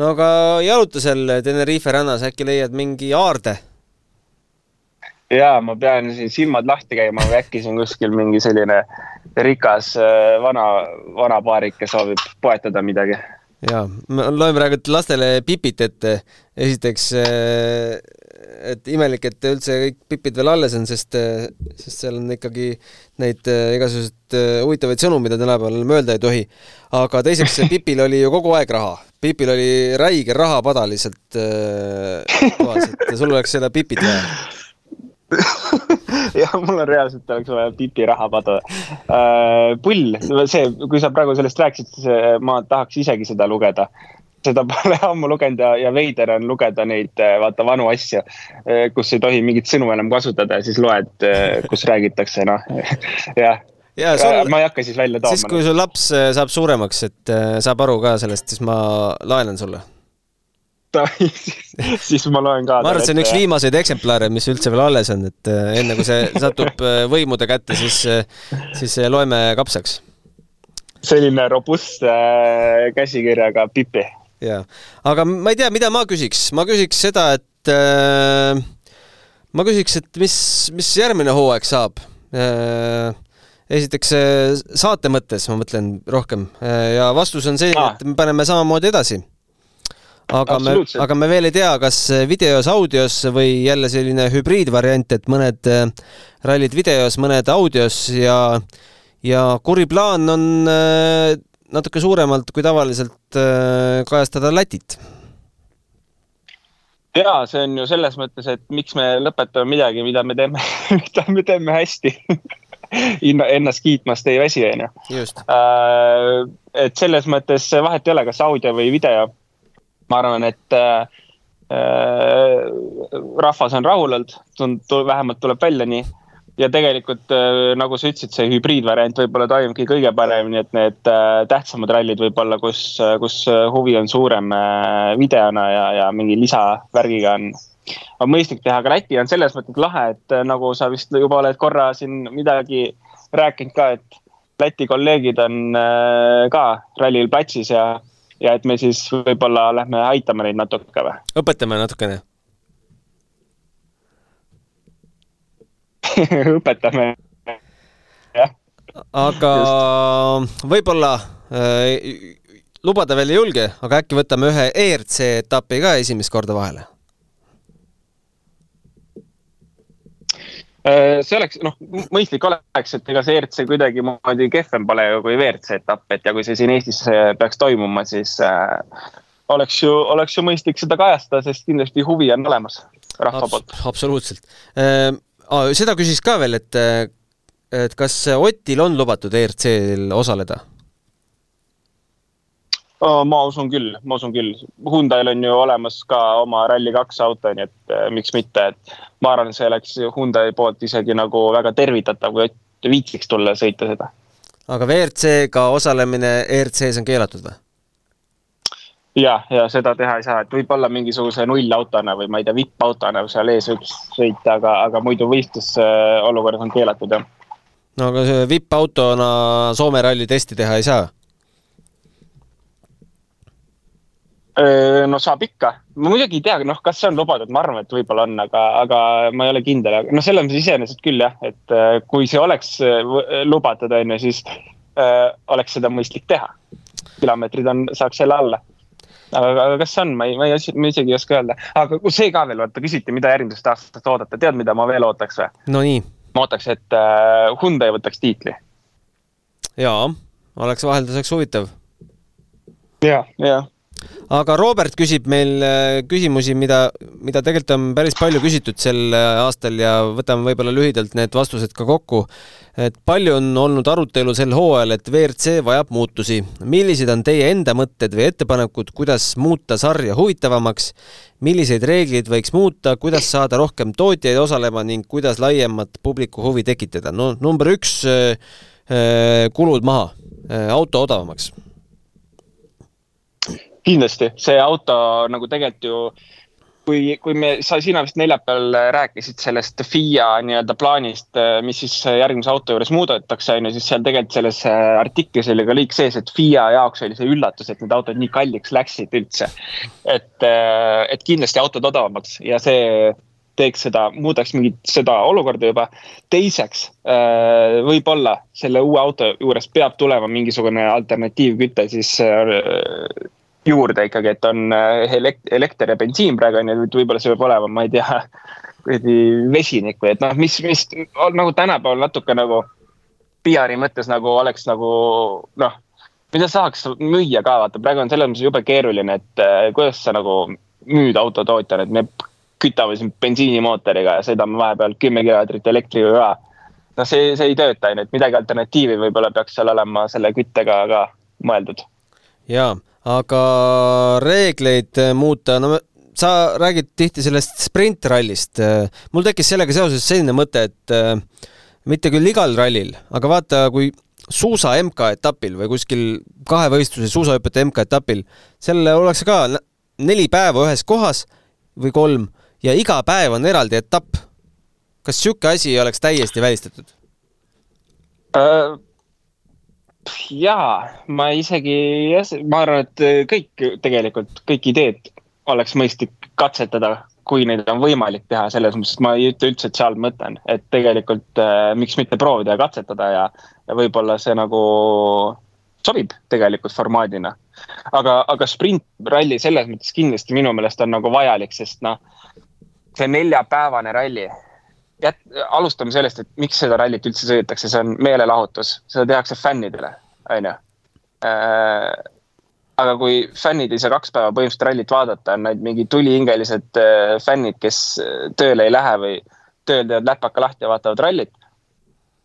no aga jaluta seal Tenerife rannas, äkki leiad mingi aarde? Ja ma pean siin silmad lahti käima äkki siin kuskil mingi selline rikas äh, vana, vanapaarik, kes soovib poetada midagi. ja, ma loen praegu lastele Pipit ette. esiteks, et imelik, et üldse kõik Pipid veel alles on, sest, sest seal on ikkagi neid igasuguseid huvitavaid sõnu, mida tänapäeval enam öelda ei tohi. aga teiseks, Pipil oli ju kogu aeg raha. Pipil oli räige rahapada lihtsalt toas, et sul oleks seda Pipit vaja jah, mul on reaalselt oleks vaja Pipi rahapada äh,. pull, see, kui sa praegu sellest rääkisid, siis äh, ma tahaks isegi seda lugeda. seda pole ammu lugenud ja, ja veider on lugeda neid, vaata, vanu asju, kus ei tohi mingit sõnu enam kasutada ja siis loed, kus räägitakse, noh, jah ja sul, ma ei hakka siis välja tooma. siis, kui sul laps saab suuremaks, et saab aru ka sellest, siis ma laenan sulle siis, siis ma loen ka. ma arvan, et see on üks viimaseid eksemplare, mis üldse veel alles on, et äh, enne kui see satub äh, võimude kätte, siis, äh, siis loeme kapsaks. selline robustse käsikirjaga pipi. jaa, aga ma ei tea, mida ma küsiks, ma küsiks seda, et äh, ma küsiks, et mis, mis järgmine hooaeg saab äh, esiteks saate mõttes ma mõtlen rohkem ja vastus on see, et me paneme samamoodi edasi aga me, aga me veel ei tea, kas videos, audios või jälle selline hübriidvariant, et mõned äh, rallid videos, mõned audios ja, ja kuri plaan on äh, natuke suuremalt kui tavaliselt äh, kajastada Lätit. ja see on ju selles mõttes, et miks me lõpetame midagi, mida me teeme mida me teeme hästi ennast kiitmast ei väsi, onju. et selles mõttes vahet ei ole, kas audio või video ma arvan, et äh, äh, rahvas on rahul olnud, vähemalt tuleb välja nii. ja tegelikult äh, nagu sa ütlesid, see hübriidvariant võib-olla toimibki kõige paremini, et need äh, tähtsamad rallid võib-olla, kus, kus huvi on suurem videona ja, ja mingi lisavärgiga on on mõistlik teha, aga Läti on selles mõttes lahe, et nagu sa vist juba oled korra siin midagi rääkinud ka, et Läti kolleegid on ka rallil platsis ja ja et me siis võib-olla lähme aitame neid natuke või? õpetame natukene õpetame, jah. aga võib-olla äh, lubada veel ei julge, aga äkki võtame ühe ERC etapi ka esimest korda vahele see oleks, noh, mõistlik oleks, et ega see ERC kuidagimoodi kehvem pole ju kui WRC etapp, et ja kui see siin Eestis äh, peaks toimuma, siis äh, oleks ju, oleks ju mõistlik seda kajastada, sest kindlasti huvi on olemas rahva poolt Abs. absoluutselt äh,. seda küsis ka veel, et, et kas Otil on lubatud ERC-l osaleda? Ma usun küll, ma usun küll. Hyundai'l on ju olemas ka oma Rally2 auto, nii et äh, miks mitte, et ma arvan, see oleks Hyundai poolt isegi nagu väga tervitatav, kui Ott viitsiks tulla ja sõita seda. aga WRC-ga osalemine ERC-s on keelatud või? ja, ja seda teha ei saa, et võib-olla mingisuguse nullautona või ma ei tea, vipp-autona seal ees võiks sõita, aga, aga muidu võistlusolukorras on keelatud, jah. no aga see vipp-autona Soome ralli testi teha ei saa? No saab ikka, ma muidugi ei tea, noh, kas see on lubatud, ma arvan, et võib-olla on, aga, aga ma ei ole kindel, aga noh, selles mõttes iseenesest küll jah, et kui see oleks lubatud, on ju, siis äh, oleks seda mõistlik teha. kilomeetrid on, saaks selle alla. aga, aga kas see on, ma ei, ma ei, ma isegi ei oska öelda, aga see ka veel, vaata küsiti, mida järgmisest aastast oodata, tead, mida ma veel ootaks või? Nonii. ma ootaks, et äh, Hyundai võtaks tiitli. jaa, oleks vahelduseks huvitav. ja, ja aga Robert küsib meil äh, küsimusi, mida, mida tegelikult on päris palju küsitud sel äh, aastal ja võtame võib-olla lühidalt need vastused ka kokku. et palju on olnud arutelu sel hooajal, et WRC vajab muutusi. millised on teie enda mõtted või ettepanekud, kuidas muuta sarja huvitavamaks? milliseid reegleid võiks muuta, kuidas saada rohkem tootjaid osalema ning kuidas laiemat publiku huvi tekitada? no number üks, äh, kulud maha, auto odavamaks kindlasti, see auto nagu tegelikult ju kui, kui me, sa, sina vist neljapäeval rääkisid sellest FIA nii-öelda plaanist, mis siis järgmise auto juures muudetakse, on ju, siis seal tegelikult selles artiklis oli ka lõik sees, et FIA jaoks oli see üllatus, et need autod nii kalliks läksid üldse. et, et kindlasti autod odavamaks ja see teeks seda, muudaks mingit seda olukorda juba. teiseks, võib-olla selle uue auto juures peab tulema mingisugune alternatiivküte siis juurde ikkagi, et on äh, elekter ja bensiin praegu on ju, võib-olla see peab olema, ma ei tea, kuradi vesinik või et noh, mis, mis on nagu tänapäeval natuke nagu PR-i mõttes nagu oleks nagu noh, mida saaks müüa ka, vaata praegu on selles mõttes jube keeruline, et äh, kuidas sa nagu müüd autotootjana, et me kütame siin bensiinimootoriga ja sõidame vahepeal kümme kilomeetrit elektriga ka. noh, see, see ei tööta on ju, et midagi alternatiivi võib-olla peaks seal olema selle küttega ka mõeldud. jaa aga reegleid äh, muuta, no sa räägid tihti sellest sprintrallist. Äh, mul tekkis sellega seoses selline mõte, et äh, mitte küll igal rallil, aga vaata, kui suusa MK-etapil või kuskil kahevõistluse suusahüpete MK-etapil, seal ollakse ka neli päeva ühes kohas või kolm ja iga päev on eraldi etapp. kas niisugune asi oleks täiesti välistatud uh,? Jaa, ma isegi, ma arvan, et kõik tegelikult, kõik ideed oleks mõistlik katsetada, kui neid on võimalik teha, selles mõttes, et ma ei ütle üldse, et seal mõtlen, et tegelikult äh, miks mitte proovida ja katsetada ja, ja võib-olla see nagu sobib tegelikult formaadina. aga, aga sprintralli selles mõttes kindlasti minu meelest on nagu vajalik, sest noh, see neljapäevane ralli jät-, alustame sellest, et miks seda rallit üldse sõidetakse, see on meelelahutus, seda tehakse fännidele, on ju. Äh, aga kui fännid ei saa kaks päeva põhimõtteliselt rallit vaadata, on need mingi tulihingelised äh, fännid, kes äh, tööle ei lähe või tööl teevad läpaka lahti ja vaatavad rallit.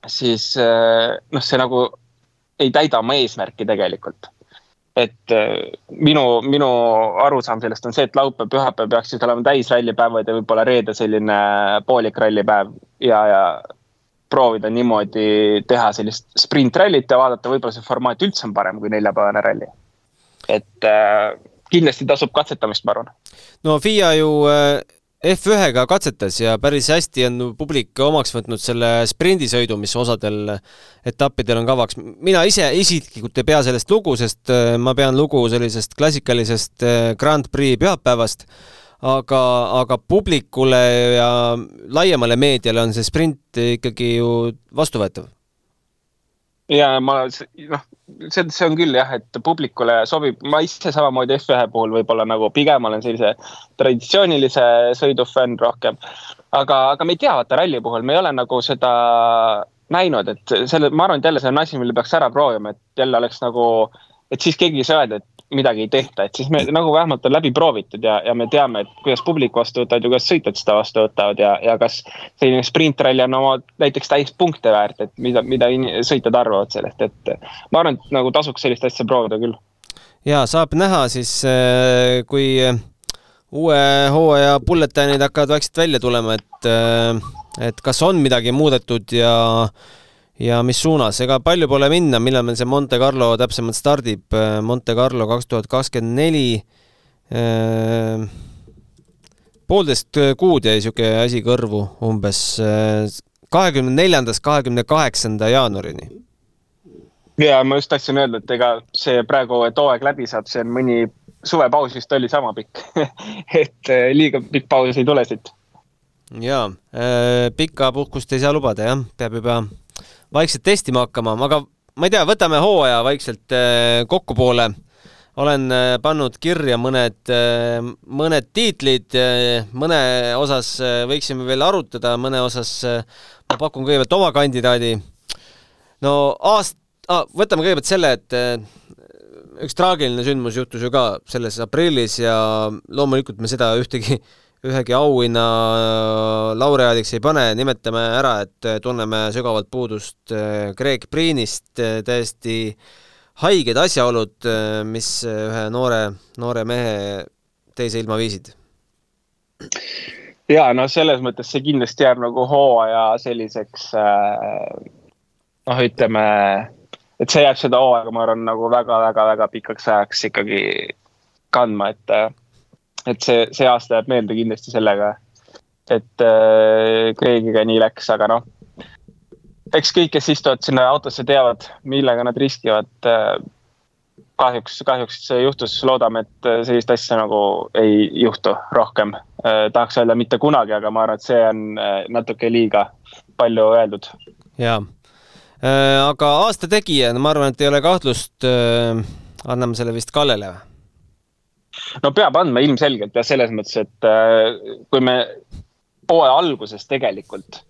siis noh, see nagu ei täida oma eesmärki tegelikult et minu, minu arusaam sellest on see, et laupäev, pühapäev peaksid olema täis rallipäevad ja võib-olla reede selline poolik rallipäev ja, ja proovida niimoodi teha sellist sprintrallit ja vaadata, võib-olla see formaat üldse on parem kui neljapäevane ralli. et äh, kindlasti tasub katsetamist, ma arvan. no FIA ju äh, F1-ga katsetas ja päris hästi on publik omaks võtnud selle sprindisõidu, mis osadel etappidel on kavaks. mina ise isiklikult ei pea sellest lugu, sest äh, ma pean lugu sellisest klassikalisest äh, Grand Prix pühapäevast aga, aga publikule ja laiemale meediale on see sprint ikkagi ju vastuvõetav. Ja ma noh, see, see on küll jah, et publikule sobib, ma ise samamoodi F1 puhul võib-olla nagu pigem olen sellise traditsioonilise sõidu fänn rohkem. aga, aga me ei tea, vaata ralli puhul me ei ole nagu seda näinud, et selle, ma arvan, et jälle see on asi, mille peaks ära proovima, et jälle oleks nagu, et siis keegi ei saa öelda, et midagi ei tehta, et siis me nagu vähemalt on läbi proovitud ja, ja me teame, et kuidas publik vastu võtavad ja kuidas sõitjad seda vastu võtavad ja, ja kas selline sprintralli on oma näiteks täis punkte väärt, et mida, mida sõitjad arvavad sellest, et ma arvan, et nagu tasuks sellist asja proovida küll. ja saab näha siis, äh, kui uue hooaja bulletinid hakkavad vaikselt välja tulema, et, äh, et kas on midagi muudetud ja ja mis suunas, ega palju pole minna, millal meil see Monte Carlo täpsemalt stardib, Monte Carlo kaks tuhat kakskümmend neli, äh, poolteist kuud jäi niisugune asi kõrvu umbes, kahekümne neljandast kahekümne kaheksanda jaanuarini. ja ma just tahtsin öelda, et ega see praegu, et hooaeg läbi saab, see on mõni suvepaus vist oli sama pikk. Et äh, liiga pikk paus ei tule siit. jaa, äh, pikka puhkust ei saa lubada jah, peab juba vaikselt testima hakkama, aga ma ei tea, võtame hooaja vaikselt äh, kokkupoole. olen äh, pannud kirja mõned, äh, mõned tiitlid, mõne osas võiksime veel arutada, mõne osas ma pakun kõigepealt oma kandidaadi. no aast- ah,, võtame kõigepealt selle, et üks traagiline sündmus juhtus ju ka selles aprillis ja loomulikult me seda ühtegi ühegi auhinna laureaadiks ei pane, nimetame ära, et tunneme sügavalt puudust äh, Greg Priinist, äh, täiesti haiged asjaolud, äh, mis ühe noore, noore mehe teise ilma viisid. ja no selles mõttes see kindlasti jääb nagu hooaja selliseks noh, ütleme, et see jääb seda hooaega, ma arvan, nagu väga-väga-väga pikaks ajaks ikkagi kandma, et et see, see aasta jääb meelde kindlasti sellega, et äh, Creigiga nii läks, aga noh. eks kõik, kes istuvad sinna autosse, teavad, millega nad riskivad äh,. kahjuks, kahjuks see juhtus, loodame, et äh, sellist asja nagu ei juhtu rohkem äh,. tahaks öelda mitte kunagi, aga ma arvan, et see on äh, natuke liiga palju öeldud. jaa äh,, aga aasta tegija, no ma arvan, et ei ole kahtlust äh,. anname selle vist Kallele või? No peab andma ilmselgelt ja selles mõttes, et äh, kui me hooaja alguses tegelikult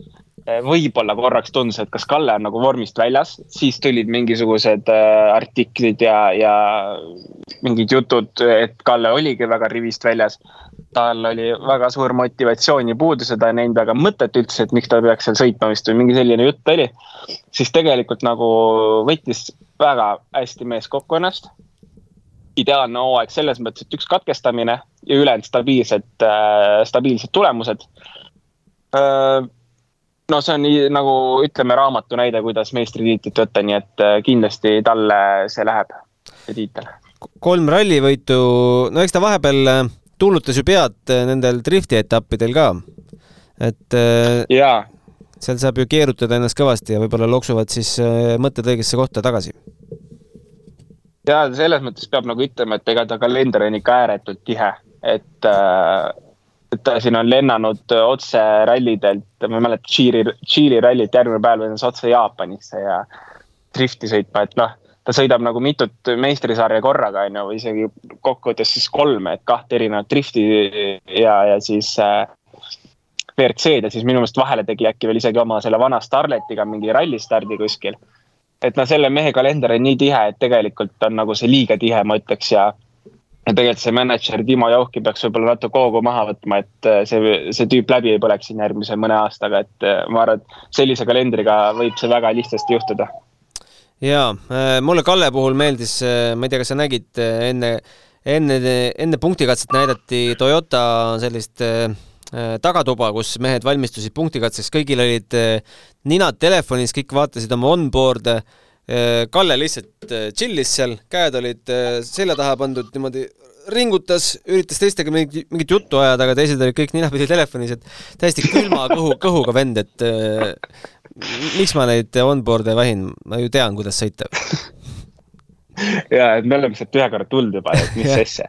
äh, võib-olla korraks tundus, et kas Kalle on nagu vormist väljas, siis tulid mingisugused äh, artiklid ja, ja mingid jutud, et Kalle oligi väga rivist väljas. tal oli väga suur motivatsiooni puudus ja ta ei näinud väga mõtet üldse, et miks ta peaks seal sõitma vist või mingi selline jutt oli. siis tegelikult nagu võttis väga hästi mees kokku ennast ideaalne hooaeg selles mõttes, et üks katkestamine ja ülejäänud stabiilsed, äh, stabiilsed tulemused. Äh, no see on nii nagu ütleme raamatu näide, kuidas meistritiitlit võtta, nii et äh, kindlasti talle see läheb, see tiitel kolm rallivõitu, no eks ta vahepeal tuulutas ju pead nendel drifti etappidel ka. et jaa. seal saab ju keerutada ennast kõvasti ja võib-olla loksuvad siis mõtted õigesse kohta tagasi ja selles mõttes peab nagu ütlema, et ega ta kalender on ikka ääretult tihe, et äh, et ta siin on lennanud otse rallidelt, ma ei mäleta, Tšiili, Tšiili rallit järgmine päev lendas otse Jaapanisse ja drifti sõitma, et noh, ta sõidab nagu mitut meistrisarja korraga, on ju, või isegi kokkuvõttes siis kolme, et kahte erinevat drifti ja, ja siis äh, WRC-d ja siis minu meelest vahele tegi äkki veel isegi oma selle vana Starletiga mingi rallistardi kuskil. Et noh, selle mehe kalender on nii tihe, et tegelikult on nagu see liiga tihe, ma ütleks ja ja tegelikult see mänedžer Timo Jauhki peaks võib-olla natuke hoogu maha võtma, et äh, see, see tüüp läbi ei põleks siin järgmise mõne aastaga, et äh, ma arvan, et sellise kalendriga võib see väga lihtsasti juhtuda. jaa, äh, mulle Kalle puhul meeldis, ma ei tea, kas sa nägid enne, enne, enne punktikatset näidati Toyota sellist tagatuba, kus mehed valmistusid punktikatseks, kõigil olid ninad telefonis, kõik vaatasid oma onboard'e. Äh, Kalle lihtsalt äh, chill'is seal, käed olid äh, selja taha pandud, niimoodi ringutas, üritas teistega mingit, mingit juttu ajada, aga teised olid kõik ninapidi telefonis, et täiesti külma kõhu, kõhuga vend, et äh, miks ma neid onboard'e vahin, ma ju tean, kuidas sõita ja, et me oleme sealt ühe korra tulnud juba, et mis asja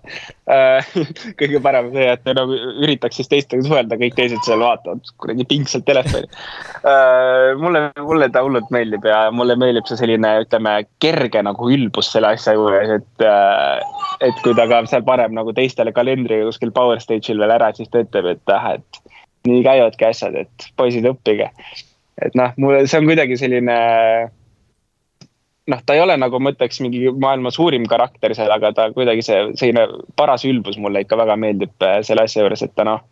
äh, kõige parem see, et me nagu üritaks siis teistega suhelda, kõik teised seal vaatavad kuradi pingsalt telefoni uh,. mulle, mulle ta hullult meeldib ja mulle meeldib see selline, ütleme, kerge nagu ülbus selle asja juures, et uh,. et kui ta ka seal paneb nagu teistele kalendriga kuskil Power Stage'il veel ära, siis ta ütleb, et ah, et nii käivadki asjad, et poisid, õppige. et noh, mulle see on kuidagi selline noh, ta ei ole nagu ma ütleks mingi maailma suurim karakter seal, aga ta kuidagi see selline paras ülbus mulle ikka väga meeldib äh, selle asja juures, et ta noh,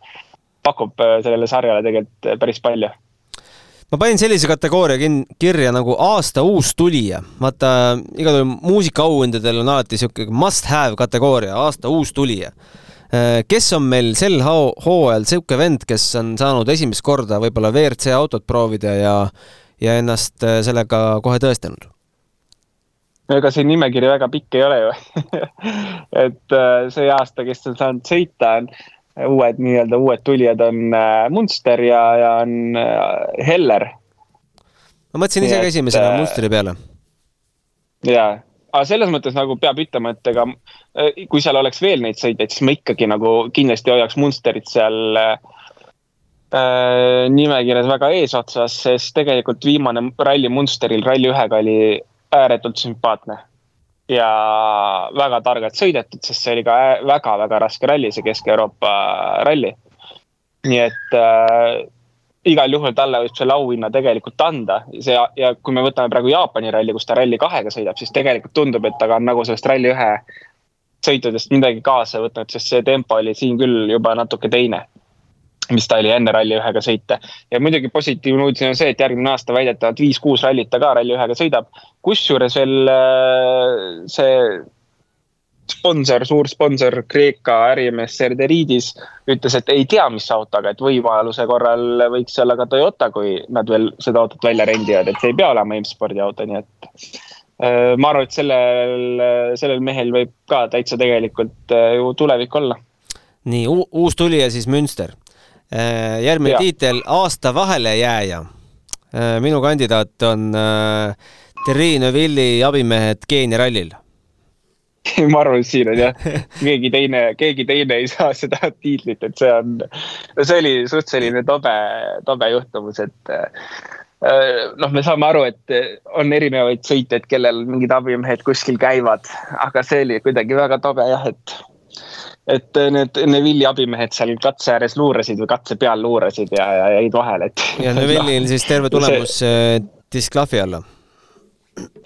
pakub äh, sellele sarjale tegelikult äh, päris palju ma panin sellise kategooria kin-, kirja nagu aasta uus tulija. vaata, igal juhul muusikaauhindadel on alati sihuke must have kategooria, aasta uus tulija. kes on meil sel hooajal sihuke vend, kes on saanud esimest korda võib-olla WRC autot proovida ja, ja ennast sellega kohe tõestanud? Ega see nimekiri väga pikk ei ole ju et äh, see aasta, kes on saanud sõita, on uued nii-öelda uued tulijad on äh, Munster ja, ja on äh, Heller. ma mõtlesin ise ka esimesena Munsteri peale. jaa, aga selles mõttes nagu peab ütlema, et ega kui seal oleks veel neid sõitjaid, siis ma ikkagi nagu kindlasti hoiaks Munsterit seal äh, nimekirjas väga eesotsas, sest tegelikult viimane ralli Munsteril Rally ühega oli ääretult sümpaatne. ja väga targalt sõidetud, sest see oli ka väga-väga raske ralli, see Kesk-Euroopa ralli. nii et äh, igal juhul talle võib selle auhinna tegelikult anda. see ja kui me võtame praegu Jaapani ralli, kus ta ralli kahega sõidab, siis tegelikult tundub, et ta on nagu sellest ralli ühe sõitudest midagi kaasa võtnud, sest see tempo oli siin küll juba natuke teine mis ta oli enne Rally1-ga sõita. ja muidugi positiivne uudis on see, et järgmine aasta väidetavalt viis-kuus rallit ta ka Rally1-ga sõidab. kusjuures veel äh, see sponsor, suur sponsor, Kreeka ärimees Serderiidis ütles, et ei tea, mis autoga, et võimaluse korral võiks olla ka Toyota, kui nad veel seda autot välja rendivad, et see ei pea olema M-spordi auto, nii et äh, ma arvan, et sellel, sellel mehel võib ka täitsa tegelikult äh, ju tulevik olla. nii, uus tulija siis Münster järgmine ja. tiitel, aasta vahelejääja. Äh, minu kandidaat on äh, Terri Neuvilli abimehed Keenia rallil ma arvan, et siin on jah, keegi teine, keegi teine ei saa seda tiitlit, et see on, see oli suht selline tobe, tobe juhtumus, et noh, me saame aru, et on erinevaid sõitjaid, kellel mingid abimehed kuskil käivad, aga see oli kuidagi väga tobe jah, et et äh, need Neville'i abimehed seal katse ääres luurasid või katse peal luurasid ja, ja jäid vahele, et. ja Neville'il siis terve tulemus see... Äh, disklahvi alla.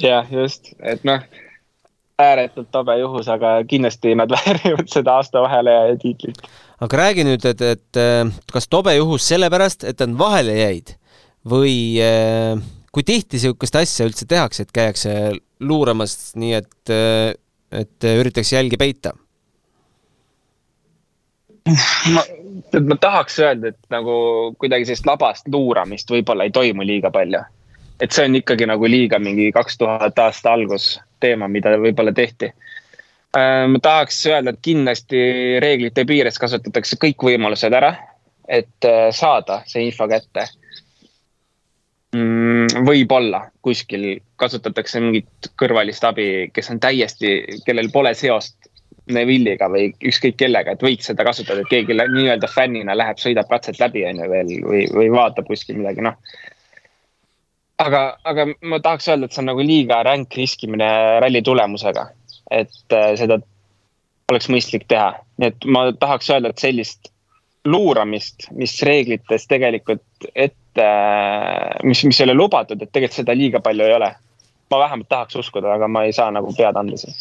jah, just, et noh, ääretult tobe juhus, aga kindlasti nad väärivad seda aasta vahele ja tiitlit. aga räägi nüüd, et, et äh, kas tobe juhus sellepärast, et nad vahele jäid või kui tihti niisugust asja üldse tehakse, et käiakse luuramas nii, et, et üritatakse jälgi peita? Ma, ma tahaks öelda, et nagu kuidagi sellist labast luuramist võib-olla ei toimu liiga palju. et see on ikkagi nagu liiga mingi kaks tuhat aasta algus teema, mida võib-olla tehti. Äh, ma tahaks öelda, et kindlasti reeglite piires kasutatakse kõik võimalused ära, et äh, saada see info kätte mm,. võib-olla kuskil kasutatakse mingit kõrvalist abi, kes on täiesti, kellel pole seost Neville'iga või ükskõik kellega, et võiks seda kasutada, et keegi nii-öelda fännina läheb, sõidab katset läbi, on ju veel või, või vaatab kuskil midagi, noh. aga, aga ma tahaks öelda, et see on nagu liiga ränk riskimine ralli tulemusega et äh, seda oleks mõistlik teha. nii et ma tahaks öelda, et sellist luuramist, mis reeglites tegelikult ette, mis, mis ei ole lubatud, et tegelikult seda liiga palju ei ole. ma vähemalt tahaks uskuda, aga ma ei saa nagu pead anda siin.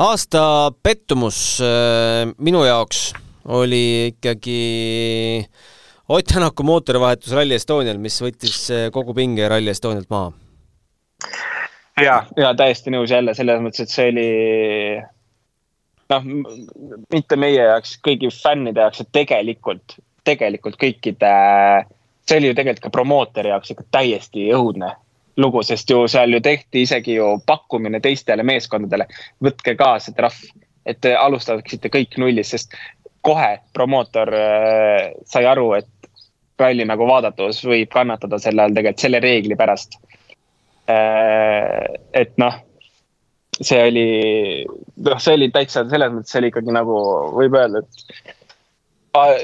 Aasta pettumus äh, minu jaoks oli ikkagi Ott Tänaku mootorivahetus Rally Estonial, mis võttis äh, kogu pinge Rally Estonialt maha. Ja, ja täiesti nõus jälle selles mõttes, et see oli noh, mitte meie jaoks, kõigi fännide jaoks, et tegelikult, tegelikult kõikide, see oli ju tegelikult ka promootori jaoks ikka täiesti õudne lugu, sest ju seal ju tehti isegi ju pakkumine teistele meeskondadele, võtke ka see trahv, et te alustaksite kõik nullist, sest kohe promootor äh, sai aru, et ralli nagu vaadatus võib kannatada selle all tegelikult selle reegli pärast. Äh, et noh, see oli, noh, see oli täitsa selles mõttes, see oli ikkagi nagu võib öelda, et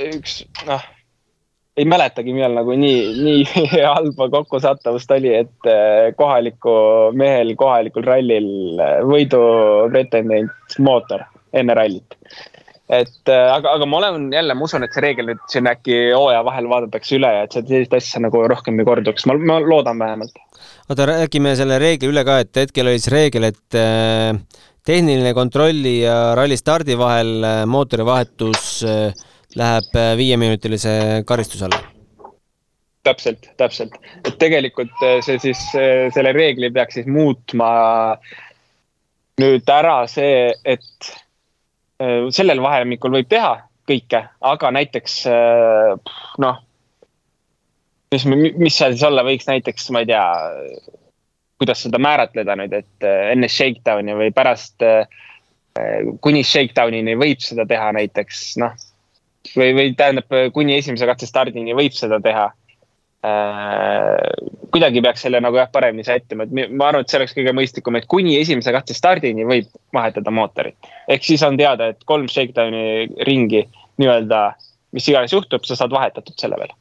üks noh, ei mäletagi, millal nagu nii, nii halba kokkusattavust oli, et äh, kohaliku mehel kohalikul rallil võidu pretendent mootor enne rallit et äh, aga, aga ma olen jälle, ma usun, et see reegel nüüd siin äkki hooaja vahel vaadatakse üle ja et sellist asja nagu rohkem ei korduks, ma, ma loodan vähemalt. oota, räägime selle reegli üle ka, et hetkel oli siis reegel, et äh, tehniline kontrolli ja ralli stardi vahel äh, mootorivahetus läheb viieminutilise karistuse alla täpselt, täpselt, et tegelikult see siis, selle reegli peaks siis muutma nüüd ära see, et Äh, sellel vahemikul võib teha kõike, aga näiteks äh, noh, mis, mis seal siis olla võiks näiteks, ma ei tea, kuidas seda määratleda nüüd, et äh, enne shakedown'i või pärast kuni shakedown'ini võib seda teha näiteks noh. Või, või tähendab, kuni esimese katse stardini võib seda teha Äh, kuidagi peaks selle nagu jah, paremini sättima, et ma arvan, et see oleks kõige mõistlikum, et kuni esimese katse stardini võib vahetada mootorit. ehk siis on teada, et kolm shakedown'i ringi nii-öelda, mis iganes juhtub, sa saad vahetatud selle peale.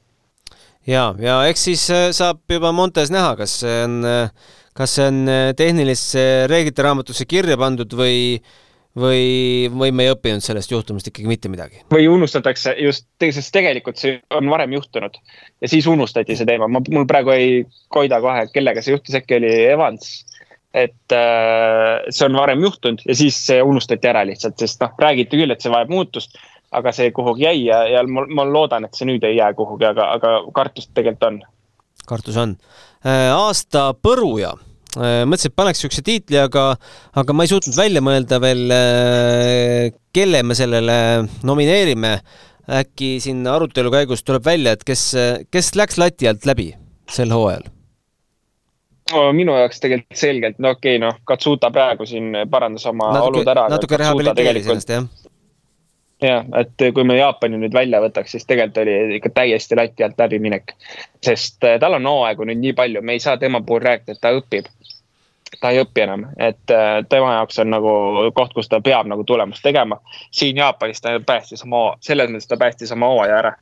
ja, ja eks siis äh, saab juba Montes näha, kas see on, äh, kas see on tehnilisse reeglite raamatusse kirja pandud või või, või me ei õppinud sellest juhtumist ikkagi mitte midagi? või unustatakse just, sest tegelikult see on varem juhtunud ja siis unustati see teema, ma, mul praegu ei koida kohe, kellega see juhtus, äkki oli Evans. et äh, see on varem juhtunud ja siis see unustati ära lihtsalt, sest noh, räägiti küll, et see vajab muutust, aga see kuhugi jäi ja, ja ma, ma loodan, et see nüüd ei jää kuhugi, aga, aga kartust tegelikult on. kartus on. Äh, aasta põruja mõtlesin, et paneks niisuguse tiitli, aga, aga ma ei suutnud välja mõelda veel, äh, kelle me sellele nomineerime. äkki siin arutelu käigus tuleb välja, et kes, kes läks lati alt läbi sel hooajal? no minu jaoks tegelikult selgelt, no okei okay,, noh, Katsuta praegu siin parandas oma natuke, olud ära. natuke rehabiliteeris ennast, jah jah, et kui me Jaapani nüüd välja võtaks, siis tegelikult oli ikka täiesti lati alt läbiminek. sest äh, tal on hooaegu nüüd nii palju, me ei saa tema puhul rääkida, et ta õpib. ta ei õpi enam, et äh, tema jaoks on nagu koht, kus ta peab nagu tulemust tegema. siin Jaapanis ta päästis oma, selles mõttes ta päästis oma hooaja ära.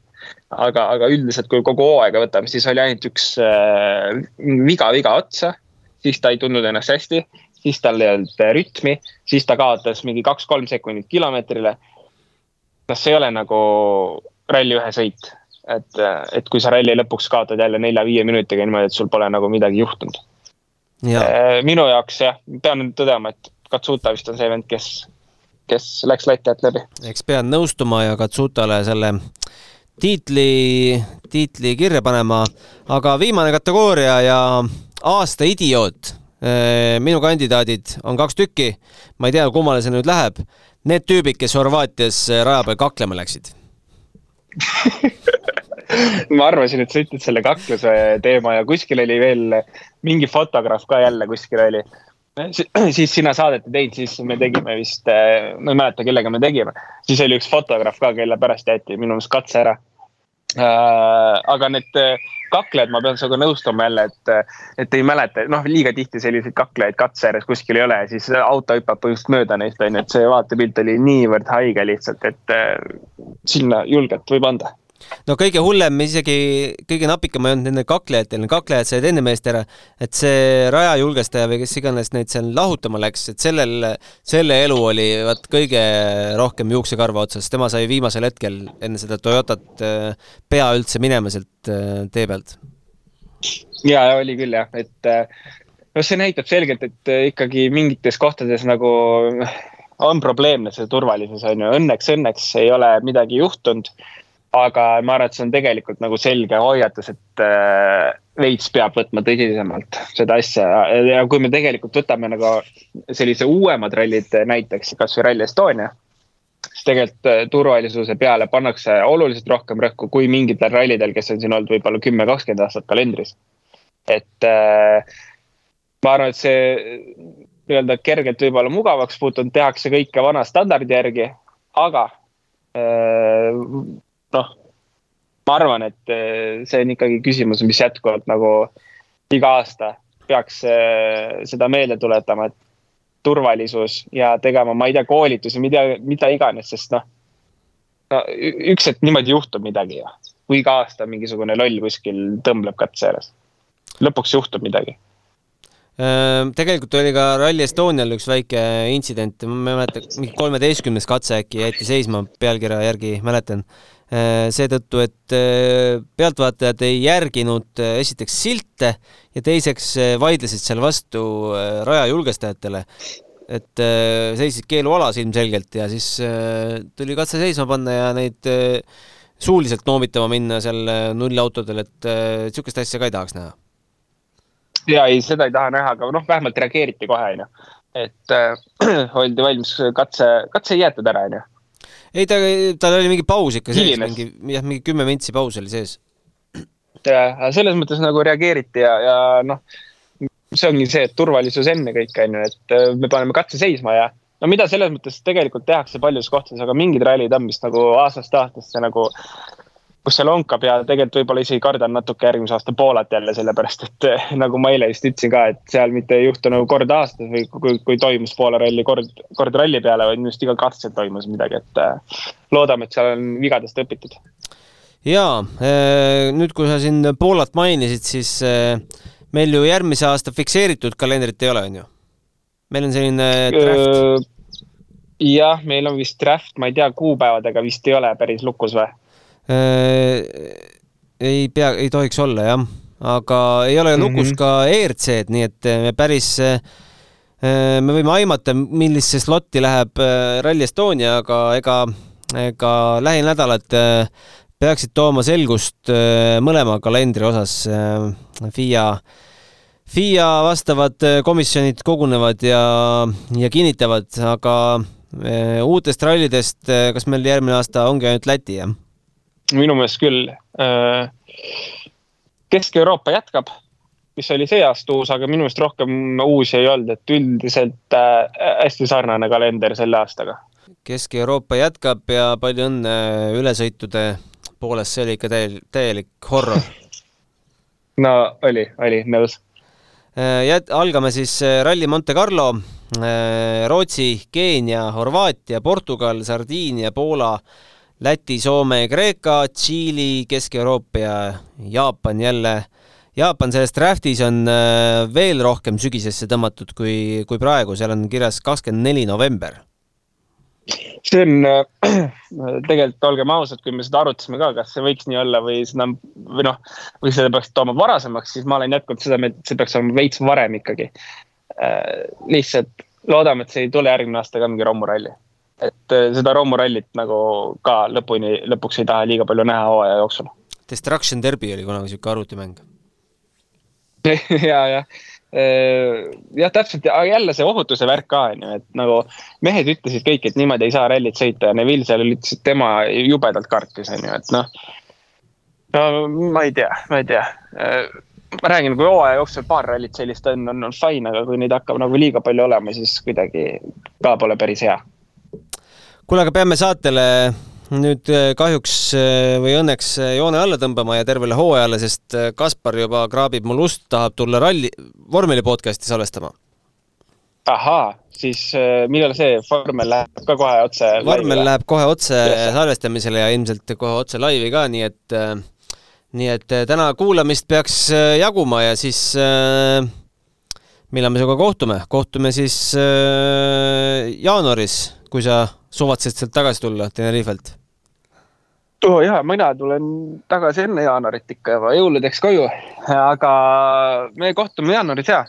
aga, aga üldiselt, kui kogu hooaega võtame, siis oli ainult üks äh, viga viga otsa. siis ta ei tundnud ennast hästi, siis tal ei olnud rütmi, siis ta kaotas mingi kaks-kolm sekundit kilomeetrile kas see ei ole nagu ralli ühe sõit? et, et kui sa ralli lõpuks kaotad jälle nelja-viie minutiga niimoodi, et sul pole nagu midagi juhtunud ja.. Äh, minu jaoks jah, pean tõdema, et Katsuta vist on see vend, kes, kes läks lati alt läbi. eks pean nõustuma ja Katsutale selle tiitli, tiitli kirja panema, aga viimane kategooria ja aasta idioot. Äh, minu kandidaadid on kaks tükki, ma ei tea, kummale see nüüd läheb need tüübid, kes Horvaatias raja peal kaklema läksid ma arvasin, et sa ütled selle kakluse teema ja kuskil oli veel mingi fotograaf ka jälle kuskil oli. siis sina saadet ei teinud, siis me tegime vist, ma ei mäleta, kellega me tegime. siis oli üks fotograaf ka, kelle pärast jäeti minu meelest katse ära. Aga need kaklejad, ma pean sinuga nõustuma jälle, et, et ei mäleta, noh, liiga tihti selliseid kaklejaid katse ääres kuskil ei ole, siis auto hüppab põhimõtteliselt mööda neist, on ju, et see vaatepilt oli niivõrd haige lihtsalt, et sinna julgelt võib anda no kõige hullem, isegi kõige napikam ei olnud nendel kaklejatel, kaklejad said enne meest ära, et see rajajulgestaja või kes iganes neid seal lahutama läks, et sellel, selle elu oli vaat kõige rohkem juuksekarva otsas, tema sai viimasel hetkel enne seda Toyotat äh, pea üldse minema sealt äh, tee pealt. ja, oli küll jah, et noh, see näitab selgelt, et ikkagi mingites kohtades nagu on probleemne see turvalisus on ju, õnneks, õnneks ei ole midagi juhtunud aga ma arvan, et see on tegelikult nagu selge hoiatus, et äh, veits peab võtma tõsisemalt seda asja ja kui me tegelikult võtame nagu sellise uuemad rallid näiteks, kasvõi Rally Estonia. siis tegelikult äh, turvalisuse peale pannakse oluliselt rohkem rõhku kui mingitel rallidel, kes on siin olnud võib-olla kümme, kakskümmend aastat kalendris. et äh, ma arvan, et see nii-öelda kergelt võib-olla mugavaks muutunud, tehakse kõike vana standardi järgi, aga noh, ma arvan, et eh, see on ikkagi küsimus, mis jätkuvalt nagu iga aasta peaks eh, seda meelde tuletama, et turvalisus ja tegema, ma ei tea, koolitusi, mida, mida iganes, sest noh no,. üks hetk niimoodi juhtub midagi ju, kui iga aasta mingisugune loll kuskil tõmbleb katse ääres. lõpuks juhtub midagi tegelikult oli ka Rally Estonial üks väike intsident, ma ei mäleta, mingi kolmeteistkümnes katse äkki jäeti seisma pealkirja järgi, mäletan Äh, seetõttu, et äh, pealtvaatajad ei järginud esiteks silte ja teiseks vaidlesid seal vastu raja julgestajatele. et seisid keelualas ilmselgelt ja siis tuli katse seisma panna ja neid suuliselt noomitama minna seal nullautodel, et niisugust asja ka ei tahaks näha. Ja ei, seda ei taha näha, aga noh, vähemalt reageeriti kohe, onju. et äh, oldi valmis katse, katse ei jäetud ära, onju ei, ta, tal oli mingi paus ikka sees, mingi, jah, mingi kümme vintsi paus oli sees. jah, selles mõttes nagu reageeriti ja, ja noh, see ongi see, et turvalisus ennekõike on ju, et äh, me paneme katse seisma ja no mida selles mõttes tegelikult tehakse paljudes kohtades, aga mingid rallid on, mis nagu aastast aastasse nagu kus see lonkab ja tegelikult võib-olla isegi kardan natuke järgmise aasta Poolat jälle, sellepärast et eh, nagu ma eile just ütlesin ka, et seal mitte ei juhtu nagu kord aastas või kui, kui toimus Poola ralli kord, kord ralli peale, vaid minu arust iga katsel toimus midagi, et eh, loodame, et seal on vigadest õpitud. jaa, eh, nüüd kui sa siin Poolat mainisid, siis meil ju järgmise aasta fikseeritud kalendrit ei ole, on ju? meil on selline draft. jah, meil on vist draft, ma ei tea, kuupäevadega vist ei ole päris lukus või? Äh, ei pea, ei tohiks olla jah, aga ei ole lukus mm -hmm. ka ERC-d, nii et me päris, äh, me võime aimata, millisesse slotti läheb äh, Rally Estonia, aga ega, ega lähinädalad peaksid tooma selgust mõlema kalendri osas. FIA, FIA vastavad komisjonid kogunevad ja, ja kinnitavad, aga uutest rallidest, kas meil järgmine aasta ongi ainult Läti, jah? Minu meelest küll. Äh, Kesk-Euroopa jätkab, mis oli see aasta uus, aga minu meelest rohkem uusi ei olnud, et üldiselt äh, hästi sarnane kalender selle aastaga. Kesk-Euroopa jätkab ja palju õnne ülesõitude poolest, see oli ikka täielik, täielik horror no oli, oli nõus. Äh, jät-, algame siis Rally Monte Carlo, Rootsi, Keenia, Horvaatia, Portugal, Sardiinia, Poola Läti, Soome, Kreeka, Tšiili, Kesk-Euroopa ja Jaapan jälle. Jaapan selles draftis on äh, veel rohkem sügisesse tõmmatud kui, kui praegu, seal on kirjas kakskümmend neli november. see on äh, tegelikult, olgem ausad, kui me seda arutasime ka, kas see võiks nii olla või seda või noh, või seda peaks tooma varasemaks, siis ma olen jätkuvalt seda meelt, et see peaks olema veits varem ikkagi äh,. lihtsalt loodame, et see ei tule järgmine aasta ka mingi romuralli et äh, seda romurallit nagu ka lõpuni, lõpuks ei taha liiga palju näha hooaja jooksul. Destruction Derby oli kunagi sihuke arvutimäng ja, jah äh, jah, täpselt, aga jälle see ohutuse värk ka on ju, et nagu mehed ütlesid kõik, et niimoodi ei saa rallit sõita ja Neville seal ütles, et tema jubedalt kartis on ju, et noh. no ma ei tea, ma ei tea. Äh, ma räägin, kui hooaja jooksul paar rallit sellist on, on, on fine, aga kui neid hakkab nagu liiga palju olema, siis kuidagi ka pole päris hea. Kuule, aga peame saatele nüüd äh, kahjuks äh, või õnneks äh, joone alla tõmbama ja tervele hooajale, sest Kaspar juba kraabib mul ust, tahab tulla ralli, vormeli podcast'i salvestama. ahaa, siis millal see vormel läheb ka kohe otse? vormel läheb kohe otse salvestamisele ja ilmselt kohe otse laivi ka, nii et, nii et täna kuulamist peaks jaguma ja siis millal me sinuga kohtume, kohtume siis jaanuaris, kui sa suvatsed sealt tagasi tulla Tenerifelt? oo oh, jaa, mina tulen tagasi enne jaanuarit ikka juba jõuludeks koju, aga me kohtume jaanuaris ja.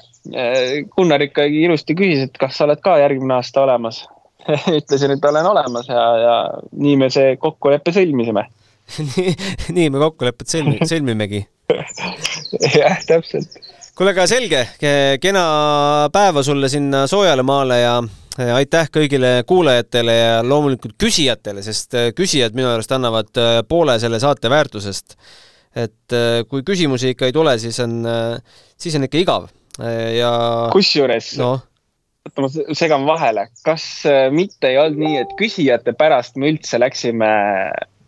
Gunnar ikkagi ilusti küsis, et kas sa oled ka järgmine aasta olemas ütlesin, et olen olemas ja, ja nii me see kokkuleppe sõlmisime nii, me kokkulepet sõlmi, sõlmimegi jah, täpselt. kuule, aga selge, kena päeva sulle sinna soojale maale ja aitäh kõigile kuulajatele ja loomulikult küsijatele, sest äh, küsijad minu arust annavad äh, poole selle saate väärtusest. et äh, kui küsimusi ikka ei tule, siis on, siis on ikka igav ja. kusjuures no., oota ma segan vahele, kas mitte ei olnud nii, et küsijate pärast me üldse läksime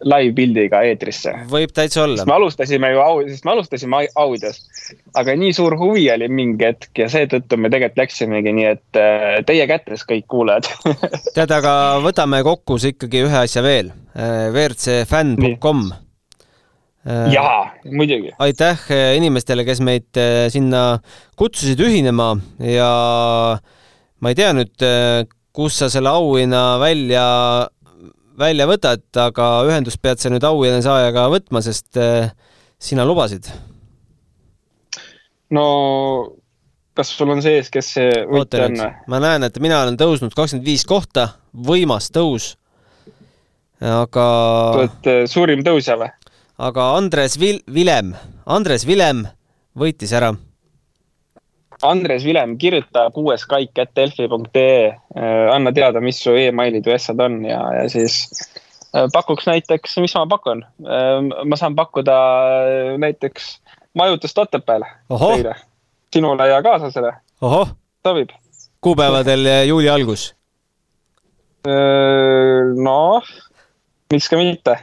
live-pildiga eetrisse. võib täitsa olla. me alustasime ju au-, sest me alustasime audios, aga nii suur huvi oli mingi hetk ja seetõttu me tegelikult läksimegi nii, et äh, teie kätes kõik kuulajad tead, aga võtame kokku ikkagi ühe asja veel, äh, WRCfänn.com äh, jaa, muidugi. aitäh inimestele, kes meid sinna kutsusid ühinema ja ma ei tea nüüd, kus sa selle auhinna välja välja võtad, aga ühendust pead sa nüüd auhinna saajaga võtma, sest äh, sina lubasid. no kas sul on sees, kes see võitja on? ma näen, et mina olen tõusnud kakskümmend viis kohta, võimas tõus. aga. sa oled äh, suurim tõusja või? aga Andres Vil-, Vilem, Andres Vilem võitis ära Andres Vilem, kirjuta kuues kaik at delfi.ee, äh, anna teada, mis su emailid või asjad on ja, ja siis äh, pakuks näiteks, mis ma pakun? Äh, ma saan pakkuda näiteks majutust Otepääl teile, sinule ja kaaslasele. sobib? kuupäevadel juuli algus? noh, miks ka mitte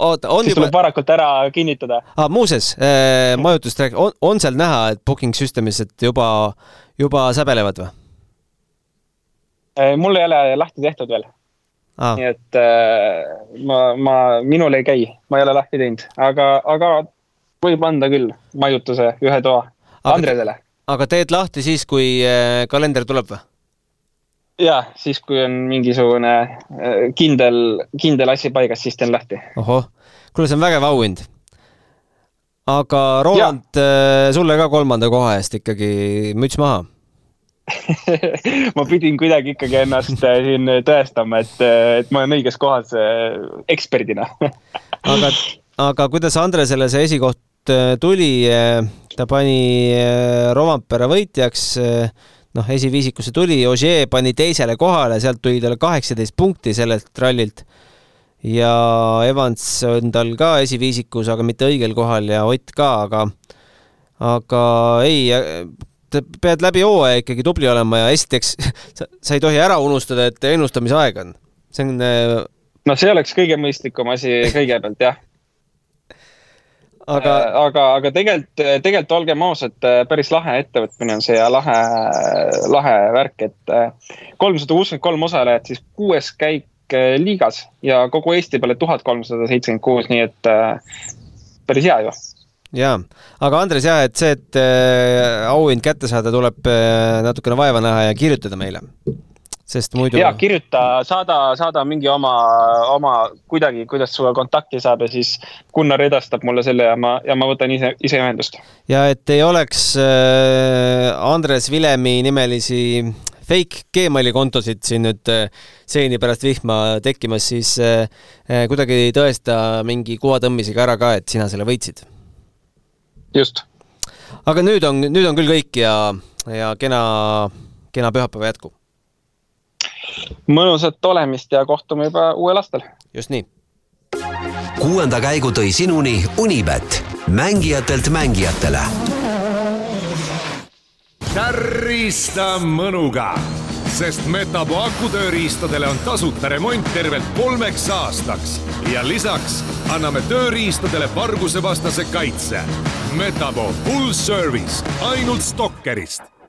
oota, on siis juba... tuleb varakult ära kinnitada ah,. muuseas äh,, majutust rääk-, on, on seal näha, et booking systemis, et juba, juba säbelevad või äh,? mul ei ole lahti tehtud veel ah.. nii et äh, ma, ma, minul ei käi, ma ei ole lahti teinud, aga, aga võib anda küll majutuse ühe toa aga, Andresele. aga teed lahti siis, kui kalender tuleb või? Ja siis, kui on mingisugune äh, kindel, kindel asi paigas, siis teen lahti. ohoh, kuule, see on vägev auhind. aga Roland, äh, sulle ka kolmanda koha eest ikkagi müts maha ma pidin kuidagi ikkagi ennast äh, siin tõestama, et, et ma olen õiges kohas eksperdina aga, aga kuidas Andresele see esikoht tuli? ta pani Rovampere võitjaks noh, esiviisikusse tuli, Ogier pani teisele kohale, sealt tuli talle kaheksateist punkti sellelt rallilt. ja Evans on tal ka esiviisikus, aga mitte õigel kohal ja Ott ka, aga, aga ei, pead läbi hooaja ikkagi tubli olema ja esiteks sa, sa ei tohi ära unustada, et ennustamise aeg on. see on. no see oleks kõige mõistlikum asi kõigepealt jah aga, äh, aga, aga tegelikult, tegelikult olgem ausad, äh, päris lahe ettevõtmine on see ja lahe, lahe värk, et äh, kolmsada kuuskümmend kolm osalejat, siis kuues käik liigas ja kogu Eesti peale tuhat kolmsada seitsekümmend kuus, nii et päris hea ju. Jaa, aga Andres jah, et see, et auhind kätte saada, tuleb natukene vaeva näha ja kirjutada meile sest muidu. ja kirjuta, saada, saada mingi oma, oma kuidagi, kuidas sinuga kontakti saab ja siis Gunnar edastab mulle selle ja ma, ja ma võtan ise, ise ühendust. ja et ei oleks äh, Andres Vilemi nimelisi fake Gmaili kontosid siin nüüd äh, seeni pärast vihma tekkimas, siis äh, kuidagi tõesta mingi kuvatõmmisega ära ka, et sina selle võitsid. just. aga nüüd on, nüüd on küll kõik ja, ja kena, kena pühapäeva jätku mõnusat olemist ja kohtume juba uuel aastal. just nii. kuuenda käigu tõi sinuni Unibet, mängijatelt mängijatele kärrista mõnuga, sest Metapo akutööriistadele on tasuta remont tervelt kolmeks aastaks ja lisaks anname tööriistadele vargusevastase kaitse. Metapo full service ainult Stalkerist